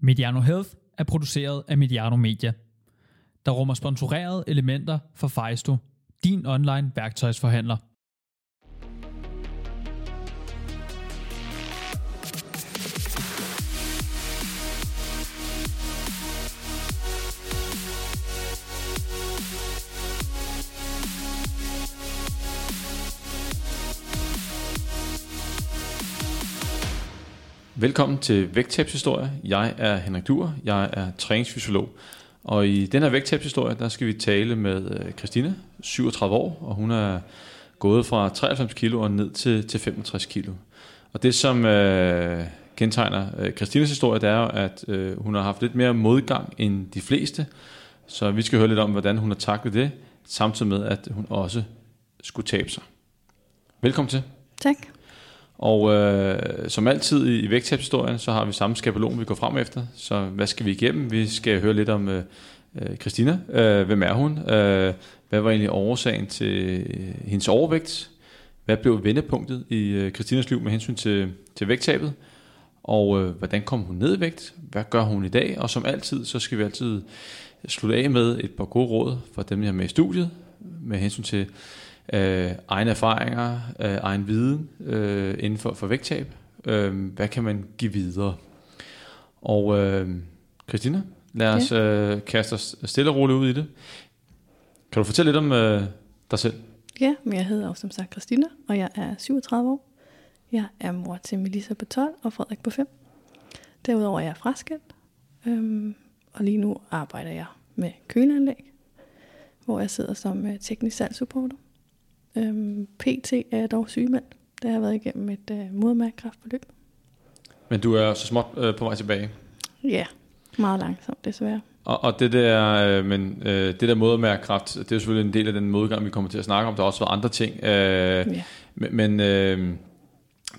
Mediano Health er produceret af Mediano Media, der rummer sponsorerede elementer for Fejsto, din online værktøjsforhandler. Velkommen til Vægttabshistorie. Jeg er Henrik Duer, jeg er træningsfysiolog. Og i den her vægttabshistorie, der skal vi tale med øh, Christine, Christina, 37 år, og hun er gået fra 93 kilo og ned til, til 65 kilo. Og det, som øh, kendetegner øh, Christinas historie, det er jo, at øh, hun har haft lidt mere modgang end de fleste. Så vi skal høre lidt om, hvordan hun har taklet det, samtidig med, at hun også skulle tabe sig. Velkommen til. Tak. Og øh, som altid i, i vægttabshistorien, så har vi samme skabelon, vi går frem efter. Så hvad skal vi igennem? Vi skal høre lidt om øh, øh Christina. Øh, hvem er hun? Øh, hvad var egentlig årsagen til øh, hendes overvægt? Hvad blev vendepunktet i øh, Christinas liv med hensyn til, til vægttabet? Og øh, hvordan kom hun ned i vægt? Hvad gør hun i dag? Og som altid, så skal vi altid slutte af med et par gode råd fra dem, jeg har med i studiet, med hensyn til øh, egne erfaringer, øh, egen viden øh, inden for, for vægttab. Øh, hvad kan man give videre? Og øh, Christina, lad os øh, kaste os stille og roligt ud i det. Kan du fortælle lidt om øh, dig selv? Ja, men jeg hedder også som sagt Christina, og jeg er 37 år. Jeg er mor til Melissa på 12 og Frederik på 5. Derudover er jeg fraskilt, øhm, og lige nu arbejder jeg med køleanlæg, hvor jeg sidder som øh, teknisk salgssupporter. Øhm, PT er jeg dog sygemeldt, da jeg har været igennem et øh, modermærkekræftforløb. Men du er så småt øh, på vej tilbage. Ja, meget langsomt desværre. Og, og det der, øh, men, øh, det der modermærkekræft, det er jo selvfølgelig en del af den modgang, vi kommer til at snakke om. Der har også været andre ting. Øh, Ja. Men, men øh,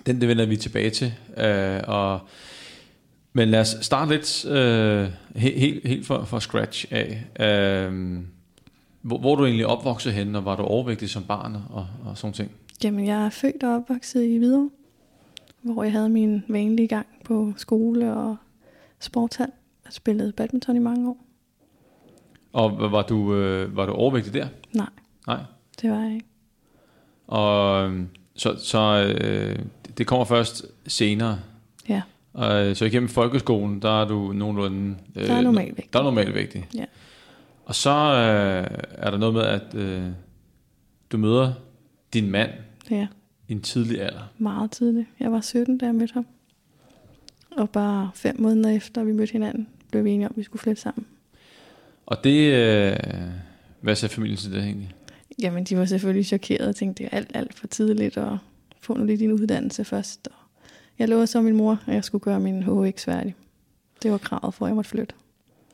den det vender vi tilbage til. Øh, og, men lad os starte lidt øh, helt, helt, helt fra, fra scratch af. Øh, hvor, hvor du egentlig opvokset henne, og var du overvægtig som barn og, og sådan ting? Jamen, jeg er født og opvokset i Hvidovre, hvor jeg havde min vanlige gang på skole og sportshal. Jeg spillede badminton i mange år. Og var du, øh, var du overvægtig der? Nej, Nej. det var jeg ikke. Og øh, så, så øh, det kommer først senere. Ja, Og, øh, så igennem folkeskolen, der er du nogenlunde... Øh, Der er normalvægtig. Der er normalvægtig. Ja. Og så øh, er der noget med, at øh, du møder din mand ja, i en tidlig alder. meget tidligt. Jeg var 17, da jeg mødte ham. Og bare fem måneder efter vi mødte hinanden, blev vi enige om, at vi skulle flytte sammen. Og det... Øh, hvad sagde familien til det egentlig? Jamen, de var selvfølgelig chokeret og tænkte, det er alt, alt for tidligt, og få nu lige din uddannelse først. Og jeg lovede så min mor, at jeg skulle gøre min HX færdig. Det var kravet for, at jeg måtte flytte.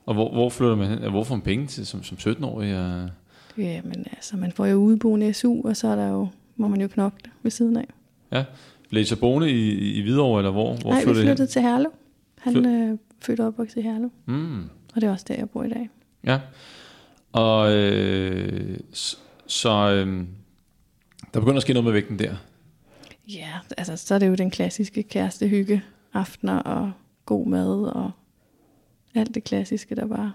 Og hvor, hvor flytter man hen? Hvor får man penge til som, som 17-årig? Og, Jamen altså, man får jo udboende SU, og så er der jo, må man jo knokle ved siden af. ja. Så boende i, i Hvidovre, eller hvor? hvor Nej, vi flyttede hen? til Herlev. Han Flyt- øh, født og opvokset i Herlev, Mm. og det er også der, jeg bor i dag. Ja. Og øh, så, så øh, der begynder at ske noget med vægten der. Ja, altså så er det jo den klassiske kærestehygge, aftener og god mad og alt det klassiske, der bare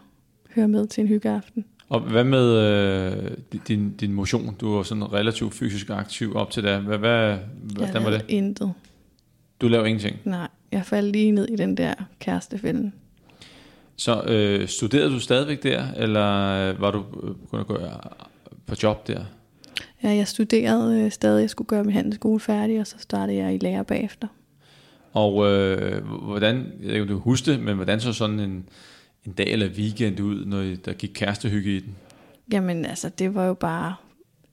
hører med til en hyggeaften. Og hvad med øh, din, din motion? Du var sådan relativt fysisk aktiv op til det. Hvad, hvad, hvordan var det? intet. Du lavede ingenting. Nej, jeg faldt lige ned i den der kærestefælden. Så øh, studerede du stadigvæk der, eller øh, var du øh, begyndt at gå øh, på job der? Ja, jeg studerede øh, stadig, jeg skulle gøre min handelsskole færdig, og så startede jeg i lærer bagefter. Og øh, hvordan, jeg ved ikke om du husker det, men hvordan så sådan en, en dag eller weekend ud, når I- der gik kærestehygge i den? Jamen altså, det var jo bare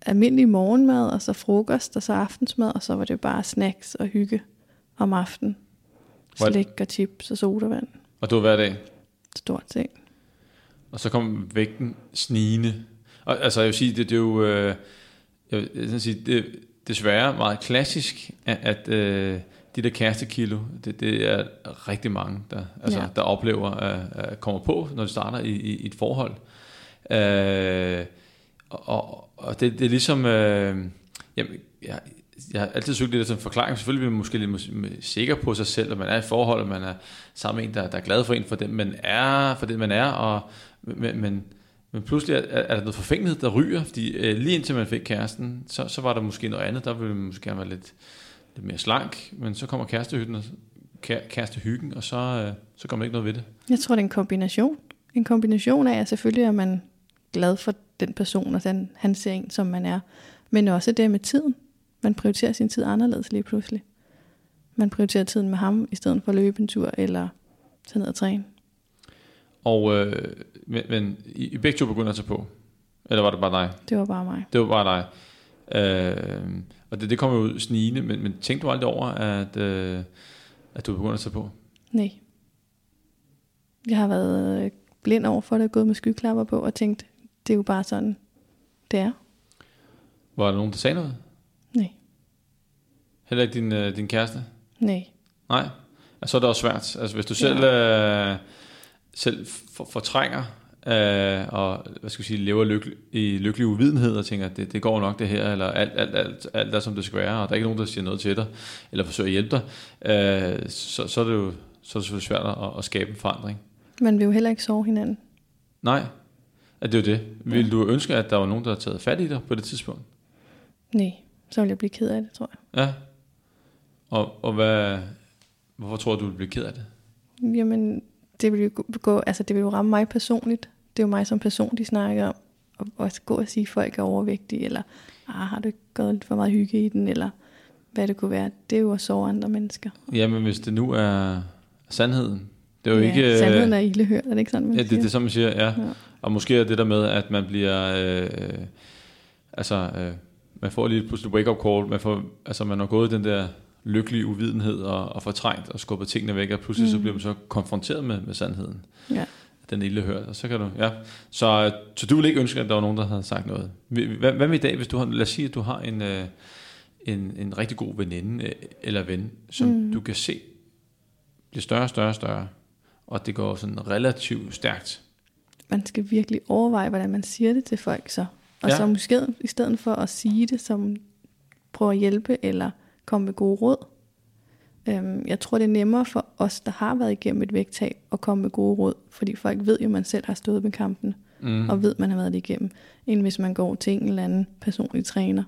almindelig morgenmad, og så frokost, og så aftensmad, og så var det bare snacks og hygge om aftenen. Slik og chips og sodavand. Og det var hver dag? Stort set. Og så kom vægten snigende. Og, altså jeg vil sige, det, det er jo, øh, jeg vil sådan sige, det desværre meget klassisk, at, at øh, de der kærestekilo, det, det er rigtig mange, der, altså, ja. Der oplever at, at komme på, når de starter i, i, i et forhold. Øh, og og det, det er ligesom, øh, jamen, jeg, jeg har altid søgt lidt efter en forklaring. Selvfølgelig er man måske lidt sikker på sig selv, at man er i forhold, og man er sammen med en, der, der er glad for en for den, man er, for den man er, og, men, men, men pludselig er, er der noget forfængelighed, der ryger, fordi øh, lige indtil man fik kæresten, så, så var der måske noget andet, der ville man måske gerne være lidt, lidt mere slank, men så kommer kærestehyggen, og, kæ- kærestehyggen, og så, øh, så kommer der ikke noget ved det. Jeg tror, det er en kombination. En kombination af, at selvfølgelig er man glad for den person, og den, han ser en, som man er. Men også det med tiden. Man prioriterer sin tid anderledes lige pludselig. Man prioriterer tiden med ham, i stedet for at løbe en tur, eller tage ned og træne. Og, øh, men, men I, I begge to begynder at tage på? Eller var det bare dig? Det var bare mig. Det var bare dig. Øh, og det, det kommer jo ud snigende, men, men tænkte du aldrig over, at, øh, at du begynder at tage på? Nej. Jeg har været øh, blind over for det, gået med skyklapper på, og tænkt, det er jo bare sådan, det er. Var der nogen, der sagde noget? Nej. Heller ikke din, øh, din kæreste? Nej. Nej? Altså, så er det også svært. Altså, hvis du selv, øh, selv for, fortrænger øh, og hvad skal jeg sige, lever lykkelig, i lykkelig uvidenhed og tænker, det, det går nok det her, eller alt, alt, alt, alt er som det skal være, og der er ikke nogen, der siger noget til dig, eller forsøger at hjælpe dig, øh, så, så er det jo så er det selvfølgelig svært at, at skabe en forandring. Man vil jo heller ikke sove hinanden. Nej, at det er jo det. Vil du ønske, at der var nogen, der havde taget fat i dig på det tidspunkt? Nej. Så vil jeg blive ked af det, tror jeg. Ja. Og, og hvad, hvorfor tror du, du vil blive ked af det? Jamen, det vil jo gå, altså det vil jo ramme mig personligt. Det er jo mig som person, de snakker om. Og, og gå og sige, at folk er overvægtige, eller ah, har du ikke gået lidt for meget hygge i den, eller hvad det kunne være. Det er jo at sove andre mennesker. Jamen, hvis det nu er sandheden. Det er jo ja, ikke... sandheden er ilde hørt, er det ikke sådan, man Ja, det, siger? det er som man siger, ja. Ja. Og måske er det der med, at man bliver... Øh, altså, øh, man får lige pludselig wake-up call. Man, får, altså, man har gået den der lykkelige uvidenhed og, og fortrængt og skubbet tingene væk, og pludselig mm. så bliver man så konfronteret med, med sandheden. Ja. Den ilde hørt, og så kan du, ja. Så, så du vil ikke ønske, at der var nogen, der havde sagt noget. Hvad, hvad med i dag, hvis du har, lad os sige, at du har en, øh, en, en rigtig god veninde øh, eller ven, som mm. du kan se bliver større og større og større, og det går sådan relativt stærkt. Man skal virkelig overveje, hvordan man siger det til folk så. Og Ja. så måske i stedet for at sige det, som prøver at hjælpe eller komme med gode råd. Øhm, jeg tror, det er nemmere for os, der har været igennem et vægttab, at komme med gode råd. Fordi folk ved jo, at man selv har stået med kampen, Mm. og ved, at man har været det igennem. End hvis man går til en eller anden personlig træner.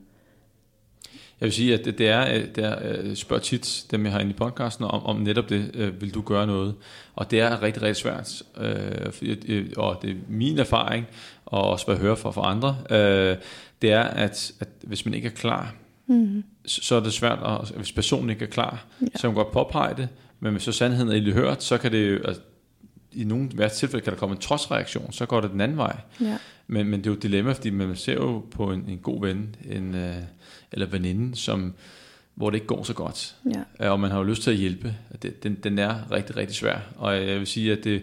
Jeg vil sige, at det, det er, øh, det er øh, spørger tit dem, jeg har inde i podcasten, om, om netop det, øh, vil du gøre noget? Og det er rigtig, rigtig svært. Øh, øh, og det er min erfaring, og også hvad jeg hører fra, fra andre, øh, det er, at, at hvis man ikke er klar, Mm. så, er det svært, at, hvis personen ikke er klar, Ja. så kan man godt påpege det, men hvis så sandheden er ikke hørt, så kan det jo, altså, i nogle værste tilfælde kan der komme en trodsreaktion, så går det den anden vej. Ja. Men, men det er jo et dilemma, fordi man ser jo på en, en god ven, en, øh, eller veninde, som, hvor det ikke går så godt. Ja. Øh, Og man har jo lyst til at hjælpe. Det, den, den er rigtig, rigtig svær. Og jeg vil sige, at det,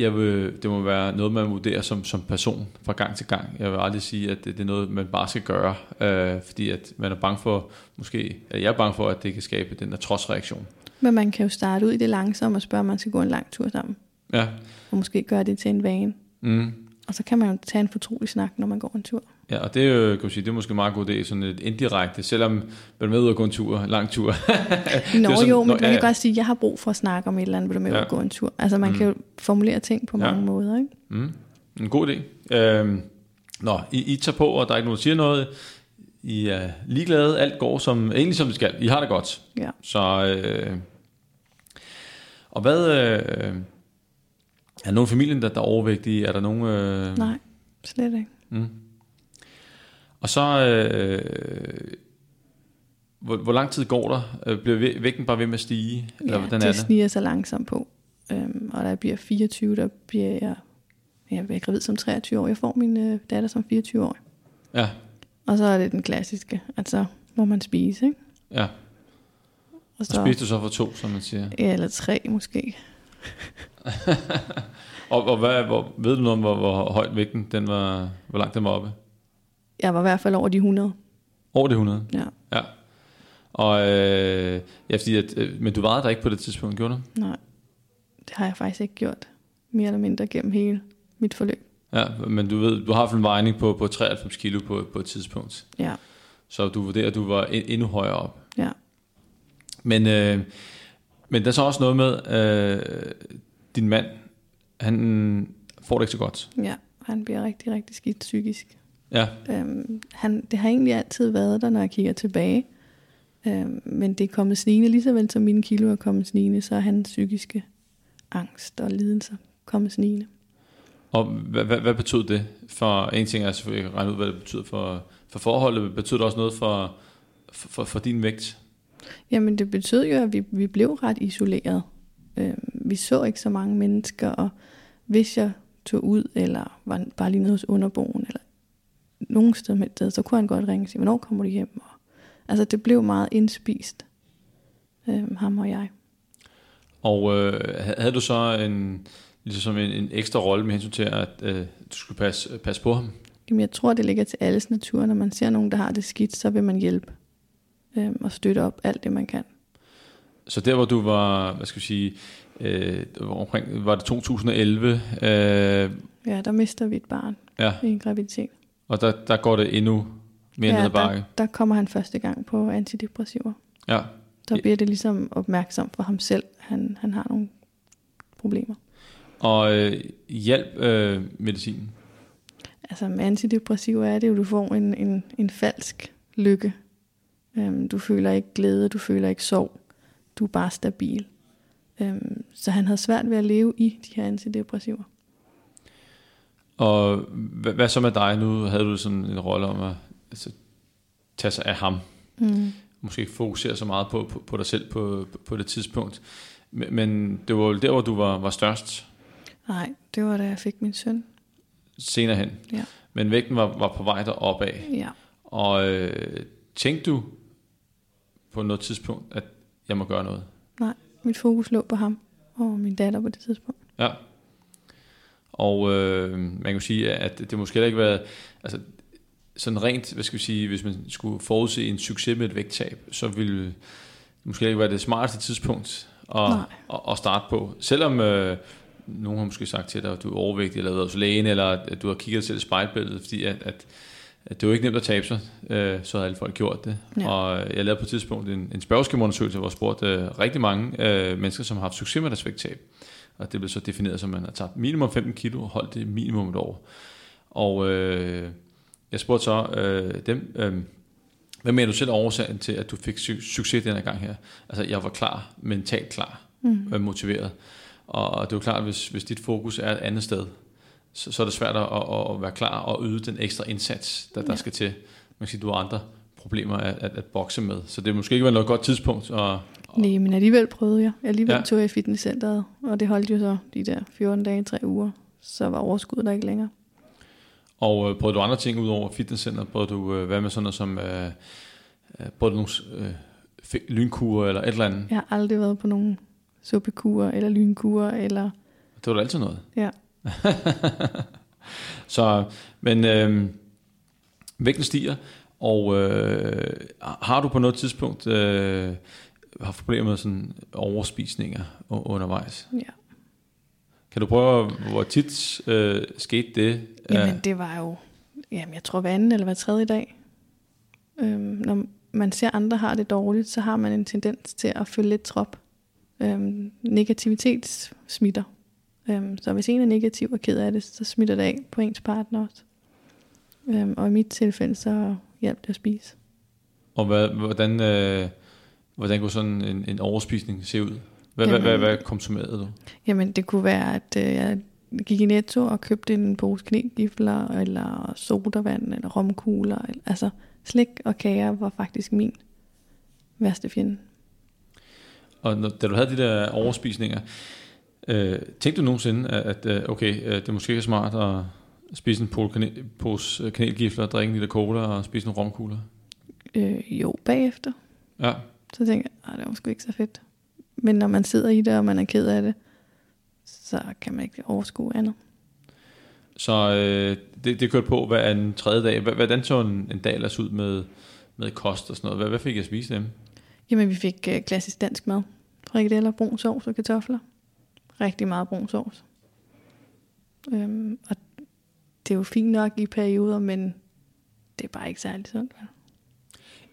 jeg vil, det må være noget, man vurderer som, som person fra gang til gang. Jeg vil aldrig sige, at det, det er noget, man bare skal gøre, øh, fordi at man er bange for, måske, eller jeg er bange for, at det kan skabe den der trodsreaktion. Men man kan jo starte ud i det langsomme og spørge, om man skal gå en lang tur sammen. Ja. Og måske gøre det til en vane. Mm. Og så kan man jo tage en fortrolig snak, når man går en tur. Ja, og det er jo, kan man sige, det er måske en meget god idé, sådan et indirekte, selvom man er med ud og gå en tur, lang tur. Nå sådan- jo, men nå, man ja, kan godt sige, at jeg har brug for at snakke om et eller andet, vil du med Ja. ja. at gå en tur. Altså man mm. kan jo formulere ting på Ja. mange måder, ikke? Mm. En god idé. Øhm, nå, I, I tager på, og der er ikke nogen, der siger noget. I er ligeglade. Alt går som, egentlig som det skal. I har det godt. Ja. Så, øh, og hvad, øh, er der nogen i familien, der, der er overvægtige? Er der nogen... Øh, Nej, slet ikke. Mm. Og så, øh, hvor, hvor lang tid går der? Øh, Bliver væ- vægten bare ved med at stige? Eller Ja, hvordan er det det? sniger sig langsomt på. Øhm, og da jeg bliver 24, der bliver jeg, jeg bliver gravid som 23 år. Jeg får min øh, datter som 24 år. Ja, Og så er det den klassiske, altså må man spise, ikke? ja. Og Og spiser du så for to, som man siger? Ja, eller tre måske. Og, og hvad, hvor, ved du noget om, hvor, hvor højt vægten, den var, hvor langt den var oppe? Jeg var i hvert fald over de 100. Over det 100? Ja, Ja. Og, øh, ja, fordi at, øh, men du vejede der ikke på det tidspunkt, gjorde du? nej. Det har jeg faktisk ikke gjort. Mere eller mindre gennem hele mit forløb. Ja, men du ved, du har fald en vejning på, på 93 kilo på, på et tidspunkt. Ja. Så du vurderer, at du var en, endnu højere op. Ja. Men, øh, men der er så også noget med, øh, din mand, han får det ikke så godt. Ja, han bliver rigtig, rigtig skidt psykisk. Ja, Øhm, han, det har egentlig altid været der, når jeg kigger tilbage. Øhm, men det er kommet snigende, lige så vel som mine kilo er kommet snigende, så er hans psykiske angst og lidelser kommet snigende. og hvad, hvad, hvad betød det? For en ting er selvfølgelig at regne ud, hvad det betyder for, for forholdet. Betyder det også noget for, for, for, for din vægt? Jamen det betød jo, at vi, vi blev ret isoleret. Øhm, vi så ikke så mange mennesker, og hvis jeg tog ud, eller var bare lige nede hos underboen, eller nogen sted med sted, så kunne han godt ringe og sige, hvornår kommer du hjem? Og, altså det blev meget indspist, øhm, ham og jeg. Og øh, havde du så en, ligesom en, en ekstra rolle med hensyn til, at øh, du skulle passe, passe på ham? Jamen, jeg tror, det ligger til alles natur. Når man ser nogen, der har det skidt, så vil man hjælpe øhm, og støtte op alt det, man kan. Så der, hvor du var, hvad skal vi sige, øh, omkring, var det 2011, øh, Ja, der mister vi et barn ja, i en graviditet. Og der, der går det endnu mere ja, ned ad der, bakke. der kommer han første gang på antidepressiver. Ja, Der bliver det ligesom opmærksom for ham selv. Han, han har nogle problemer. og øh, hjælp øh, medicinen. Altså med antidepressiver er det jo, du får en, en, en falsk lykke. Øhm, du føler ikke glæde, du føler ikke sorg. Du er bare stabil. Øhm, så han havde svært ved at leve i de her antidepressiver. Og hvad, hvad så med dig nu? Havde du sådan en rolle om at altså, tage sig af ham? Mm. Måske ikke fokusere så meget på, på, på dig selv på, på, på det tidspunkt. Men, men det var jo der, hvor du var, var størst Nej, det var da jeg fik min søn. senere hen. Ja. Men vægten var, var på vej deropad. Ja. Og øh, tænkte du på noget tidspunkt, at jeg må gøre noget? Nej, mit fokus lå på ham og min datter på det tidspunkt. Ja. Og øh, man kan sige, at det måske ikke været, altså sådan rent, hvad skal vi sige, hvis man skulle forudse en succes med et vægttab, så ville det måske ikke være det smarteste tidspunkt at, at, at starte på. Selvom øh, nogen har måske sagt til dig, at du er overvægtig, eller været hos lægen, eller at du har kigget selv i spejlbilledet, fordi at, at, at det er jo ikke nemt at tabe sig, øh, så havde alle folk gjort det. Ja. Og jeg lavede på et tidspunkt en, en spørgeskemaundersøgelse, hvor jeg spurgte øh, rigtig mange øh, mennesker, som har haft succes med deres vægttab. Og det blev så defineret som, at man har tabt minimum 15 kilo og holdt det minimum et år. Og øh, jeg spurgte så øh, dem, øh, hvad mener du selv er årsagen til, at du fik su- succes denne gang her? Altså, jeg var klar, mentalt klar, Mm. øh, motiveret. Og, det er jo klart, at hvis, hvis dit fokus er et andet sted, så, så er det svært at, at, at være klar og yde den ekstra indsats, der, der Ja. skal til. Man kan sige, du har andre problemer at, at, at bokse med. Så det måske ikke være noget godt tidspunkt. Og, og, Nej, men alligevel prøvede jeg. Alligevel Ja. tog jeg i fitnesscenteret, og det holdt jo så de der 14 dage, 3 uger. Så var overskuddet der ikke længere. og øh, prøvede du andre ting ud over fitnesscenter? Prøvede du øh, hvad med sådan noget som... Øh, øh, prøvede du nogle øh, fi- lynkurer eller et eller andet? Jeg har aldrig været på nogen suppekurer eller lynkurer, eller Det var da altid noget. Ja. så, men øh, vægten stiger, og øh, har du på noget tidspunkt øh, haft problemer med sådan overspisninger undervejs? ja. Kan du prøve, hvor tit øh, skete det? Jamen det var jo, jamen jeg tror hver anden eller hver tredje dag. Øhm, når man ser andre har det dårligt, så har man en tendens til at følge lidt trop. Øhm, negativitet smitter. Øhm, så hvis en er negativ og ked af det, så smitter det af på ens partner også. Øhm, og i mit tilfælde, så hjalp det at spise. Og hvad, hvordan, øh, hvordan kunne sådan en, en overspisning se ud? Hvad, hvad, Jamen- hvad, hvad konsumerede du? Jamen det kunne være, at øh, jeg gik i Netto og købte en pose knægifler, eller sodavand, eller romkugler. Eller, altså slik og kager var faktisk min værste fjende. Og når, da du havde de der overspisninger, øh, tænkte du nogensinde, at, at øh, okay, øh, det er måske ikke smart at spise en pose, kanel, pose øh, kanelgifler, drikke en liter cola og spise nogle romkugler? Øh, jo, bagefter. Ja, Så tænker jeg, "Ej, det var sgu ikke så fedt. Men når man sidder i det, og man er ked af det, så kan man ikke overskue andet. så øh, det, det kørte på hver anden tredje dag. Hvordan så en, en dag ellers ud med, med kost og sådan noget? Hvad, hvad fik jeg at spise dem? Jamen, vi fik øh, klassisk dansk mad. Frikadeller, brun sovs og kartofler. Rigtig meget brun sovs. Øhm, og det er jo fint nok i perioder, men det er bare ikke særlig sundt. vel?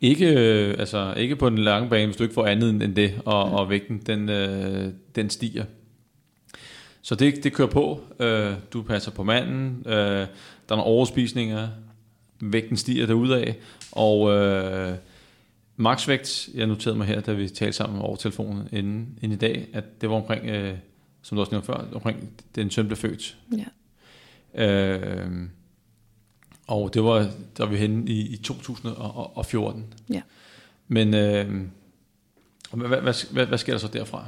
Ikke, øh, altså, ikke på den lange bane, hvis du ikke får andet end det, og, og vægten den, øh, den stiger. Så det, det kører på. Øh, du passer på manden. Øh, der er nogle overspisninger. Vægten stiger derudad. Og øh, maksvægt, jeg noterede mig her, da vi talte sammen over telefonen inden, inden i dag, at det var omkring, øh, som du også nævnte før, omkring den søn blev født. Ja. Øh, og det var, der var vi henne i, i 2014. Ja. Men øh, hvad, hvad, hvad, hvad sker der så derfra?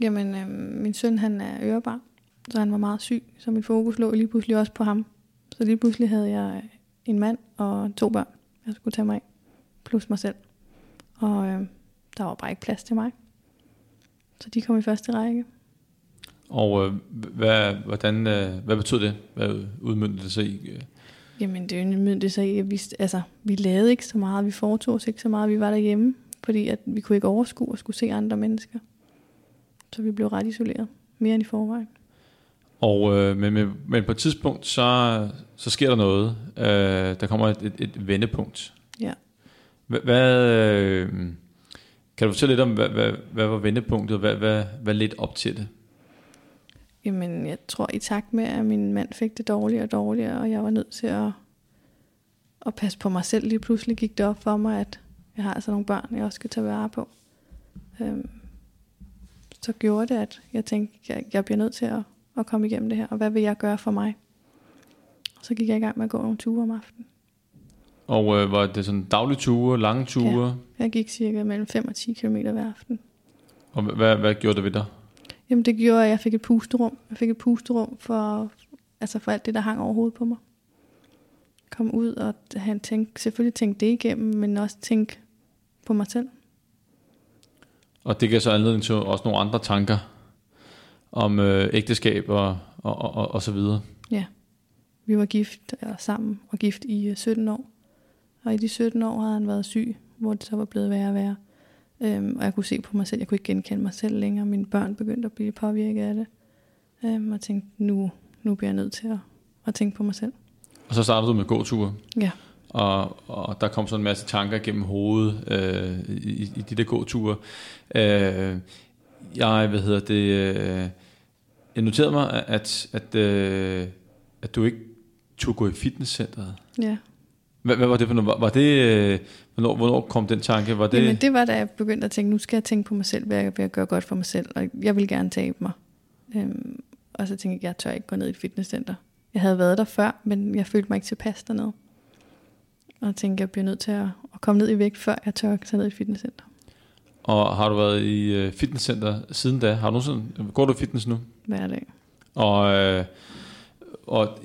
Jamen, øh, min søn han er ørebar, så han var meget syg, så mit fokus lå lige pludselig også på ham. Så lige pludselig havde jeg en mand og to børn, jeg skulle tage mig af, plus mig selv. Og øh, der var bare ikke plads til mig. Så de kom i første række. Og øh, hvad, hvordan, øh, hvad betød det? Hvad udmyndte det sig i? Jamen, det udmyndte sig i, at vi, altså, vi lavede ikke så meget, vi foretog os ikke så meget, vi var derhjemme, fordi at vi kunne ikke overskue at skulle se andre mennesker. Så vi blev ret isoleret, mere end i forvejen. Og, øh, men, men, men på et tidspunkt, så, så sker der noget. Øh, der kommer et, et, et vendepunkt. Ja. Hvad, hvad, øh, kan du fortælle lidt om, hvad, hvad, hvad var vendepunktet, og hvad, hvad, hvad lidt op til det? Jamen, jeg tror i takt med, at min mand fik det dårligere og dårligere, og jeg var nødt til at, at passe på mig selv. Lige pludselig gik det op for mig, at jeg har altså nogle børn, jeg også skal tage vare på. Øhm, så gjorde det, at jeg tænkte, jeg, jeg bliver nødt til at, at komme igennem det her, og hvad vil jeg gøre for mig? Så gik jeg i gang med at gå nogle ture om aftenen. Og øh, var det sådan daglige ture, lange ture? Ja. Jeg gik cirka mellem 5 og 10 km hver aften. Og hvad, hvad gjorde det ved dig? Jamen det gjorde, at jeg fik et pusterum. Jeg fik et pusterum for, altså for alt det, der hang over hovedet på mig. Kom ud og han tænkte, selvfølgelig tænkte det igennem, men også tænke på mig selv. Og det gav så anledning til også nogle andre tanker om øh, ægteskab og, og, og, og så videre. Ja, vi var gift eller sammen og gift i øh, 17 år. Og i de 17 år havde han været syg, hvor det så var blevet værre og værre. Øhm, og jeg kunne se på mig selv, jeg kunne ikke genkende mig selv længere. Mine børn begyndte at blive påvirket af det. Øhm, og tænkte, nu, nu bliver jeg nødt til at, at tænke på mig selv. Og så startede du med gåture. Ja. Og, og der kom så en masse tanker gennem hovedet øh, i, i de der gåture. Øh, jeg, hvad hedder det, øh, jeg noterede mig, at, at, øh, at du ikke turde gå i fitnesscenteret. Ja. Hvad, hvad var det for noget? Var, var det, øh, hvornår, hvornår kom den tanke? Var det, Jamen det var da jeg begyndte at tænke, nu skal jeg tænke på mig selv, hvad jeg vil gøre godt for mig selv, og jeg vil gerne tabe mig. Øhm, og så tænkte jeg, jeg tør ikke gå ned i et fitnesscenter. Jeg havde været der før, men jeg følte mig ikke tilpas dernede. Og jeg tænkte, jeg bliver nødt til at, at komme ned i vægt, før jeg tør tage ned i et fitnesscenter. Og har du været i øh, fitnesscenter siden da? Har du nogensinde, går du i fitness nu? Hver dag. Og, øh, og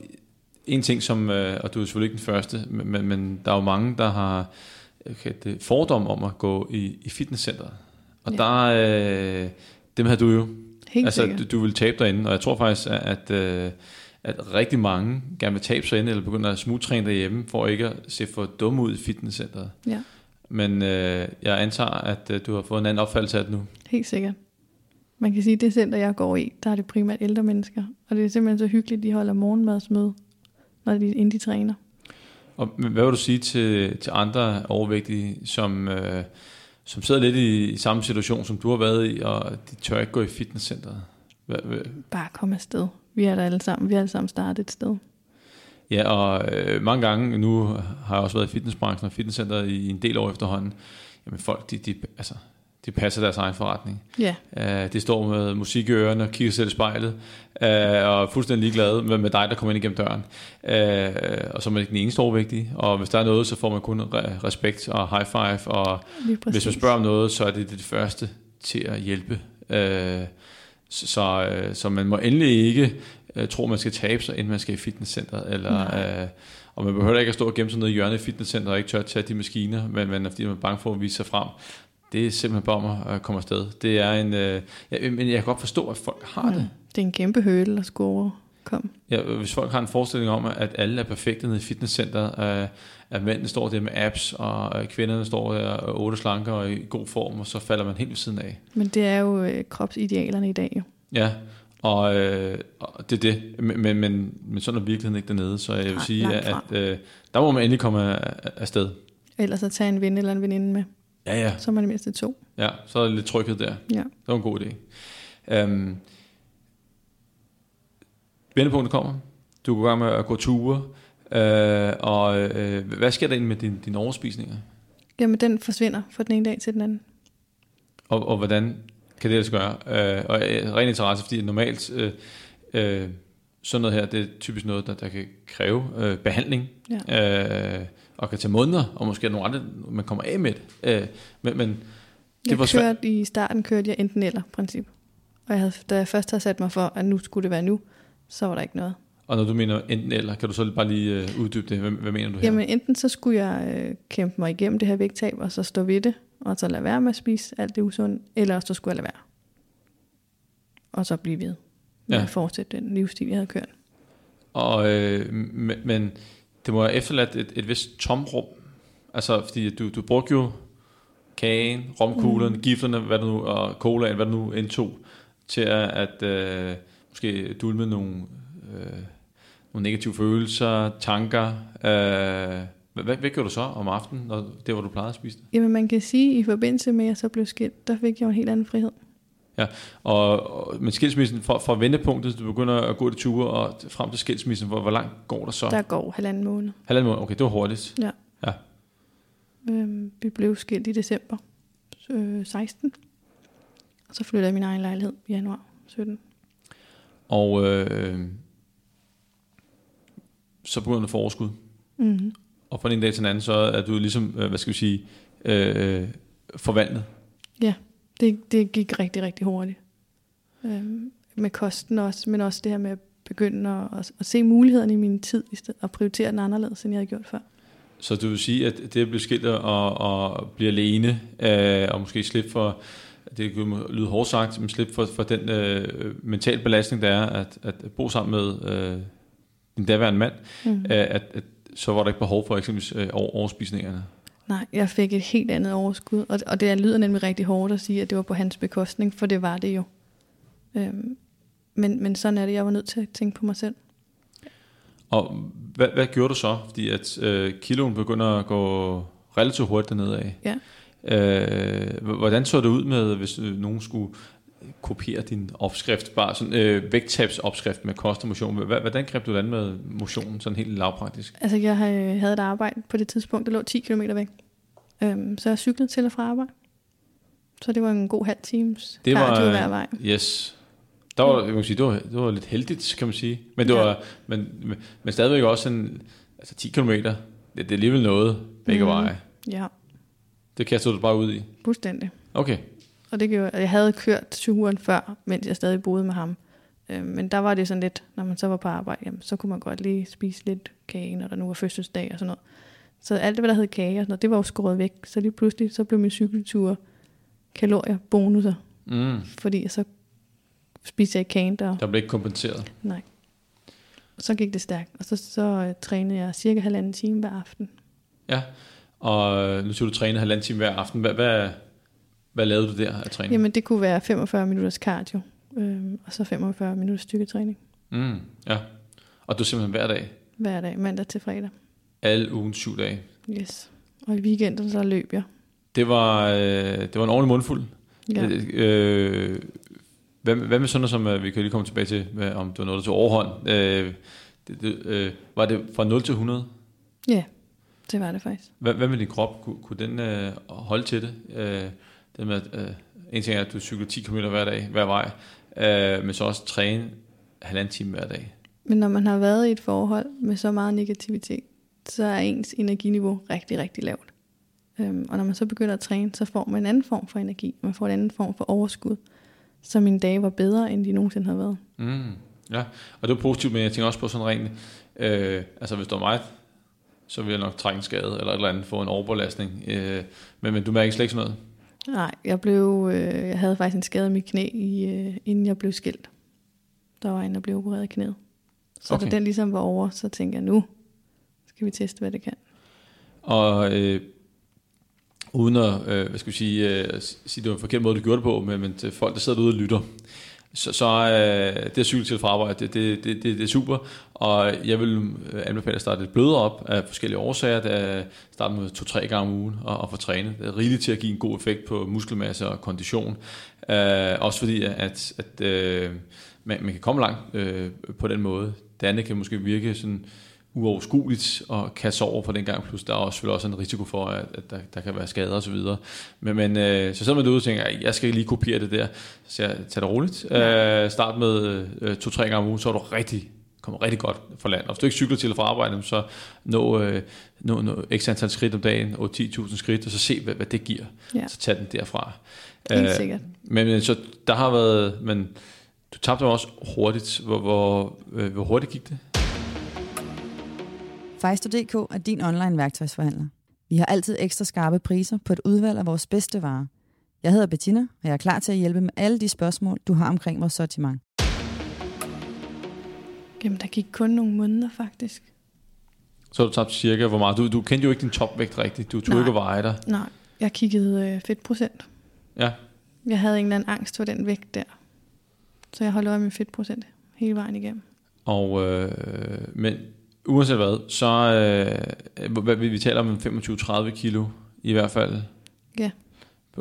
en ting som, øh, og du er selvfølgelig ikke den første, men, men der er jo mange, der har okay, det, fordom om at gå i, i fitnesscenteret. Og Ja. der, øh, dem havde du jo. Helt altså, sikkert. du, du vil tabe dig inde, og jeg tror faktisk, at, at, øh, at rigtig mange gerne vil tabe sig inde, eller begynde at smugtræne derhjemme, for ikke at se for dumme ud i fitnesscenteret. Ja, Men øh, jeg antager, at øh, du har fået en anden opfattelse af det nu. helt sikkert. Man kan sige, at det center, jeg går i, der er det primært ældre mennesker. Og det er simpelthen så hyggeligt, de holder morgenmadsmøde, når de, inden de træner. Og hvad vil du sige til, til andre overvægtige, som, øh, som sidder lidt i, i samme situation, som du har været i, og de tør ikke gå i fitnesscenteret? Hvad, hvad? Bare kom afsted. Vi er der alle sammen. Vi er alle sammen startet et sted. Ja, og øh, mange gange, nu har jeg også været i fitnessbranchen og fitnesscenteret i en del år efterhånden, jamen folk, de, de, altså, de passer deres egen forretning. Ja, Uh, de står med musik i ørerne og kigger selv i spejlet, uh, og er fuldstændig ligeglade med, med dig, der kommer ind igennem døren. Uh, og så er man ikke den eneste overvægtige, og hvis der er noget, så får man kun re- respekt og high five, og hvis man spørger om noget, så er det det første til at hjælpe. Uh, så, uh, så man må endelig ikke uh, tro, man skal tabe sig, inden man skal i fitnesscenteret, eller... Uh, og man behøver ikke at stå og gemme sig nede i hjørnet i fitnesscenteret og ikke tør at tage de maskiner, men, men fordi man er bange for at vise sig frem. Det er simpelthen bare om at komme afsted. Det er en... Øh, ja, men jeg kan godt forstå, at folk har det. Det er en kæmpe høle at skulle overkomme. Ja, hvis folk har en forestilling om, at alle er perfekte nede i fitnesscenteret, øh, at mændene står der med apps, og øh, kvinderne står der og otte slanker og i god form, og så falder man helt ved siden af. Men det er jo øh, kropsidealerne i dag jo. Ja, og, øh, og det er det. Men, men, men, men sådan er virkeligheden ikke dernede, så jeg vil Nej, sige, at øh, der må man endelig komme af, af- afsted. ellers at tage en ven eller en veninde med. Ja, ja. Så er man i mindste to. Ja, så er der lidt tryghed der. Ja. Det var en god idé. Um, vendepunktet kommer. Du går i gang med at gå ture. Uh, og uh, hvad sker der egentlig med din, dine overspisninger? Jamen, den forsvinder fra den ene dag til den anden. Og, og hvordan kan det ellers gøre? Uh, og uh, ren interesse, fordi normalt uh, uh, sådan noget her, det er typisk noget, der, der kan kræve uh, behandling. Ja. Uh, og kan tage måneder, og måske nogle andre, man kommer af med det. Uh, men, men det Jeg var svært. kørte, I starten kørte jeg enten eller princip. Og jeg havde, da jeg først havde sat mig for, at nu skulle det være nu, så var der ikke noget. Og når du mener enten eller, kan du så bare lige uh, uddybe det? Hvad, hvad mener du her? Jamen enten så skulle jeg øh, kæmpe mig igennem det her vægttab, og så stå ved det, og så lade være med at spise alt det usunde, eller så skulle jeg lade være. Og så blive ved med Ja. at fortsætte den livsstil, jeg havde kørt. Og, øh, men, men det må have efterladt et, et vist tomrum. Altså, fordi du, du brugte jo kagen, romkuglerne, mm. gifterne, hvad nu, og colaen, hvad nu indtog, til at, at øh, måske dulme nogle, øh, nogle negative følelser, tanker. Øh, hvad, hvad, hvad gjorde du så om aftenen, når det var du plejede at spise det? Jamen man kan sige, at i forbindelse med, at jeg så blev skilt, der fik jeg jo en helt anden frihed. Og, og med skilsmissen, fra, fra vendepunktet, du begynder at gå de ture, og frem til skilsmissen, hvor, hvor langt går der så? Der går halvanden måned. Halvanden måned, okay, det var hurtigt. Øhm, vi blev skilt i december øh, 16. Og så flyttede jeg min egen lejlighed i januar 17. Og øh, så begynder du at få overskud. Mm-hmm. Og fra en dag til en anden, så er du ligesom, øh, hvad skal vi sige, øh, forvandlet. Det, det gik rigtig, rigtig hurtigt. Øhm, med kosten også, men også det her med at begynde at, at, at se mulighederne i min tid, i stedet, og prioritere den anderledes, end jeg havde gjort før. Så du vil sige, at det at blive skilt og, og blive alene, øh, og måske slippe for, det kan lyde hårdt sagt, men slippe for, for den øh, mental belastning, der er at, at bo sammen med øh, din daværende mand, Mm. øh, at, at så var der ikke behov for eksempelvis øh, over, overspisningerne. Nej, jeg fik et helt andet overskud, og, og det lyder nemlig rigtig hårdt at sige, at det var på hans bekostning, for det var det jo. Øhm, men, men sådan er det, jeg var nødt til at tænke på mig selv. Og hvad, hvad gjorde du så? Fordi at øh, kiloen begynder at gå relativt hurtigt af. Ja. Øh, hvordan så det ud med, hvis øh, nogen skulle kopiere din opskrift, bare sådan øh, vægttabsopskrift med kost og motion. Hvordan greb du det an med motionen, sådan helt lavpraktisk? Altså, jeg havde havde et arbejde på det tidspunkt, der lå 10 km væk. Øhm, så jeg cyklede til og fra arbejde. Så det var en god halv times Det var, hver vej. Yes. Der var, jeg må sige, det, var, det var lidt heldigt, kan man sige. Men, det Ja. var, men, men, men stadigvæk også en, altså 10 km, det, det er alligevel noget begge Mhm. veje. Ja, Det kaster du bare ud i. fuldstændig. Okay. Og det gjorde, jeg havde kørt turen før, mens jeg stadig boede med ham. Øh, men der var det sådan lidt, når man så var på arbejde, jamen, så kunne man godt lige spise lidt kage, når der nu var fødselsdag og sådan noget. Så alt det, hvad der hed kage og sådan noget, det var jo skåret væk. Så lige pludselig, så blev min cykeltur kalorier bonusser, Mm. fordi så spiste jeg ikke kagen der. Der blev ikke kompenseret. Nej. Så gik det stærkt, og så, så uh, trænede jeg cirka halvanden time hver aften. Ja, og øh, nu siger du træne halvanden time hver aften. Hvad, hvad, hvad lavede du der af træning? Jamen det kunne være 45 minutters cardio, øh, og så 45 minutters styrketræning Mm, ja. Og du simpelthen hver dag? hver dag, mandag til fredag. Alle ugen syv dage? Yes. Og i weekenden så løb jeg. Det var, øh, det var en ordentlig mundfuld. Ja. Øh, øh, hvad, hvad med sådan noget, som øh, vi kan lige komme tilbage til, med, om det var noget, der tog overhånd? Øh, det, det, øh, var det fra 0 til 100? ja, det var det faktisk. Hvad, hvad med din krop? Kunne, kunne den øh, holde til det? Øh, det med, øh, en ting er, at du cykler 10 km hver dag, hver vej, øh, men så også træne halvanden time hver dag. Men når man har været i et forhold med så meget negativitet, så er ens energiniveau rigtig, rigtig lavt. Øhm, og når man så begynder at træne, så får man en anden form for energi. Man får en anden form for overskud. Så mine dage var bedre, end de nogensinde har været. Mm, ja, og det var positivt, men jeg tænker også på sådan rent, øh, altså hvis det var mig, så ville jeg nok trække en skade, eller et eller andet, få en overbelastning. Øh, men, men du mærker slet ikke sådan noget? Nej, jeg, blev, øh, jeg havde faktisk en skade i mit knæ, i, øh, inden jeg blev skilt. Der var en, der blev opereret i knæet. Så okay. Da den ligesom var over, så tænkte jeg, nu skal vi teste, hvad det kan. Og øh, uden at, øh, hvad skal vi sige, øh, sige, det var en forkert måde, du gjorde det på, men, men til folk, der sidder derude og lytter, så, så øh, det at cykle til fra arbejde, det, det, det, det, det er super. Og jeg vil anbefale at starte lidt blødere op af forskellige årsager. Det starte med to-tre gange om ugen og, og få trænet. Det er rigeligt til at give en god effekt på muskelmasse og kondition. Øh, også fordi, at, at øh, man, man kan komme langt øh, på den måde. Det andet kan måske virke sådan uoverskueligt og kaste over på den gang, plus der er også, også en risiko for, at, at der, der kan være skader videre. Men, men øh, så sidder man derude og tænker, jeg skal lige kopiere det der, så jeg tager det roligt. Ja. Øh, start med øh, to-tre gange om ugen, så er du rigtig kommer rigtig godt for land. Og hvis du ikke cykler til fra arbejde, så nå, øh, nå, nå x antal skridt om dagen, og 10.000 skridt, og så se, hvad, hvad det giver. Ja. Så tag den derfra. Helt øh, sikkert. Men, men så der har været, men du tabte også hurtigt. Hvor, hvor, øh, hvor hurtigt gik det? Fejsto.dk er din online værktøjsforhandler. Vi har altid ekstra skarpe priser på et udvalg af vores bedste varer. Jeg hedder Bettina, og jeg er klar til at hjælpe med alle de spørgsmål, du har omkring vores sortiment. Jamen, der gik kun nogle måneder, faktisk. Så du tabt cirka hvor meget? Du, du kendte jo ikke din topvægt rigtigt. Du tog Nej. ikke at veje dig. Nej, jeg kiggede øh, fedtprocent. Ja. Jeg havde en eller anden angst for den vægt der. Så jeg holdt øje med fedtprocent hele vejen igennem. Og, øh, men uanset hvad, så øh, hvad, vi taler om 25-30 kilo i hvert fald. Ja.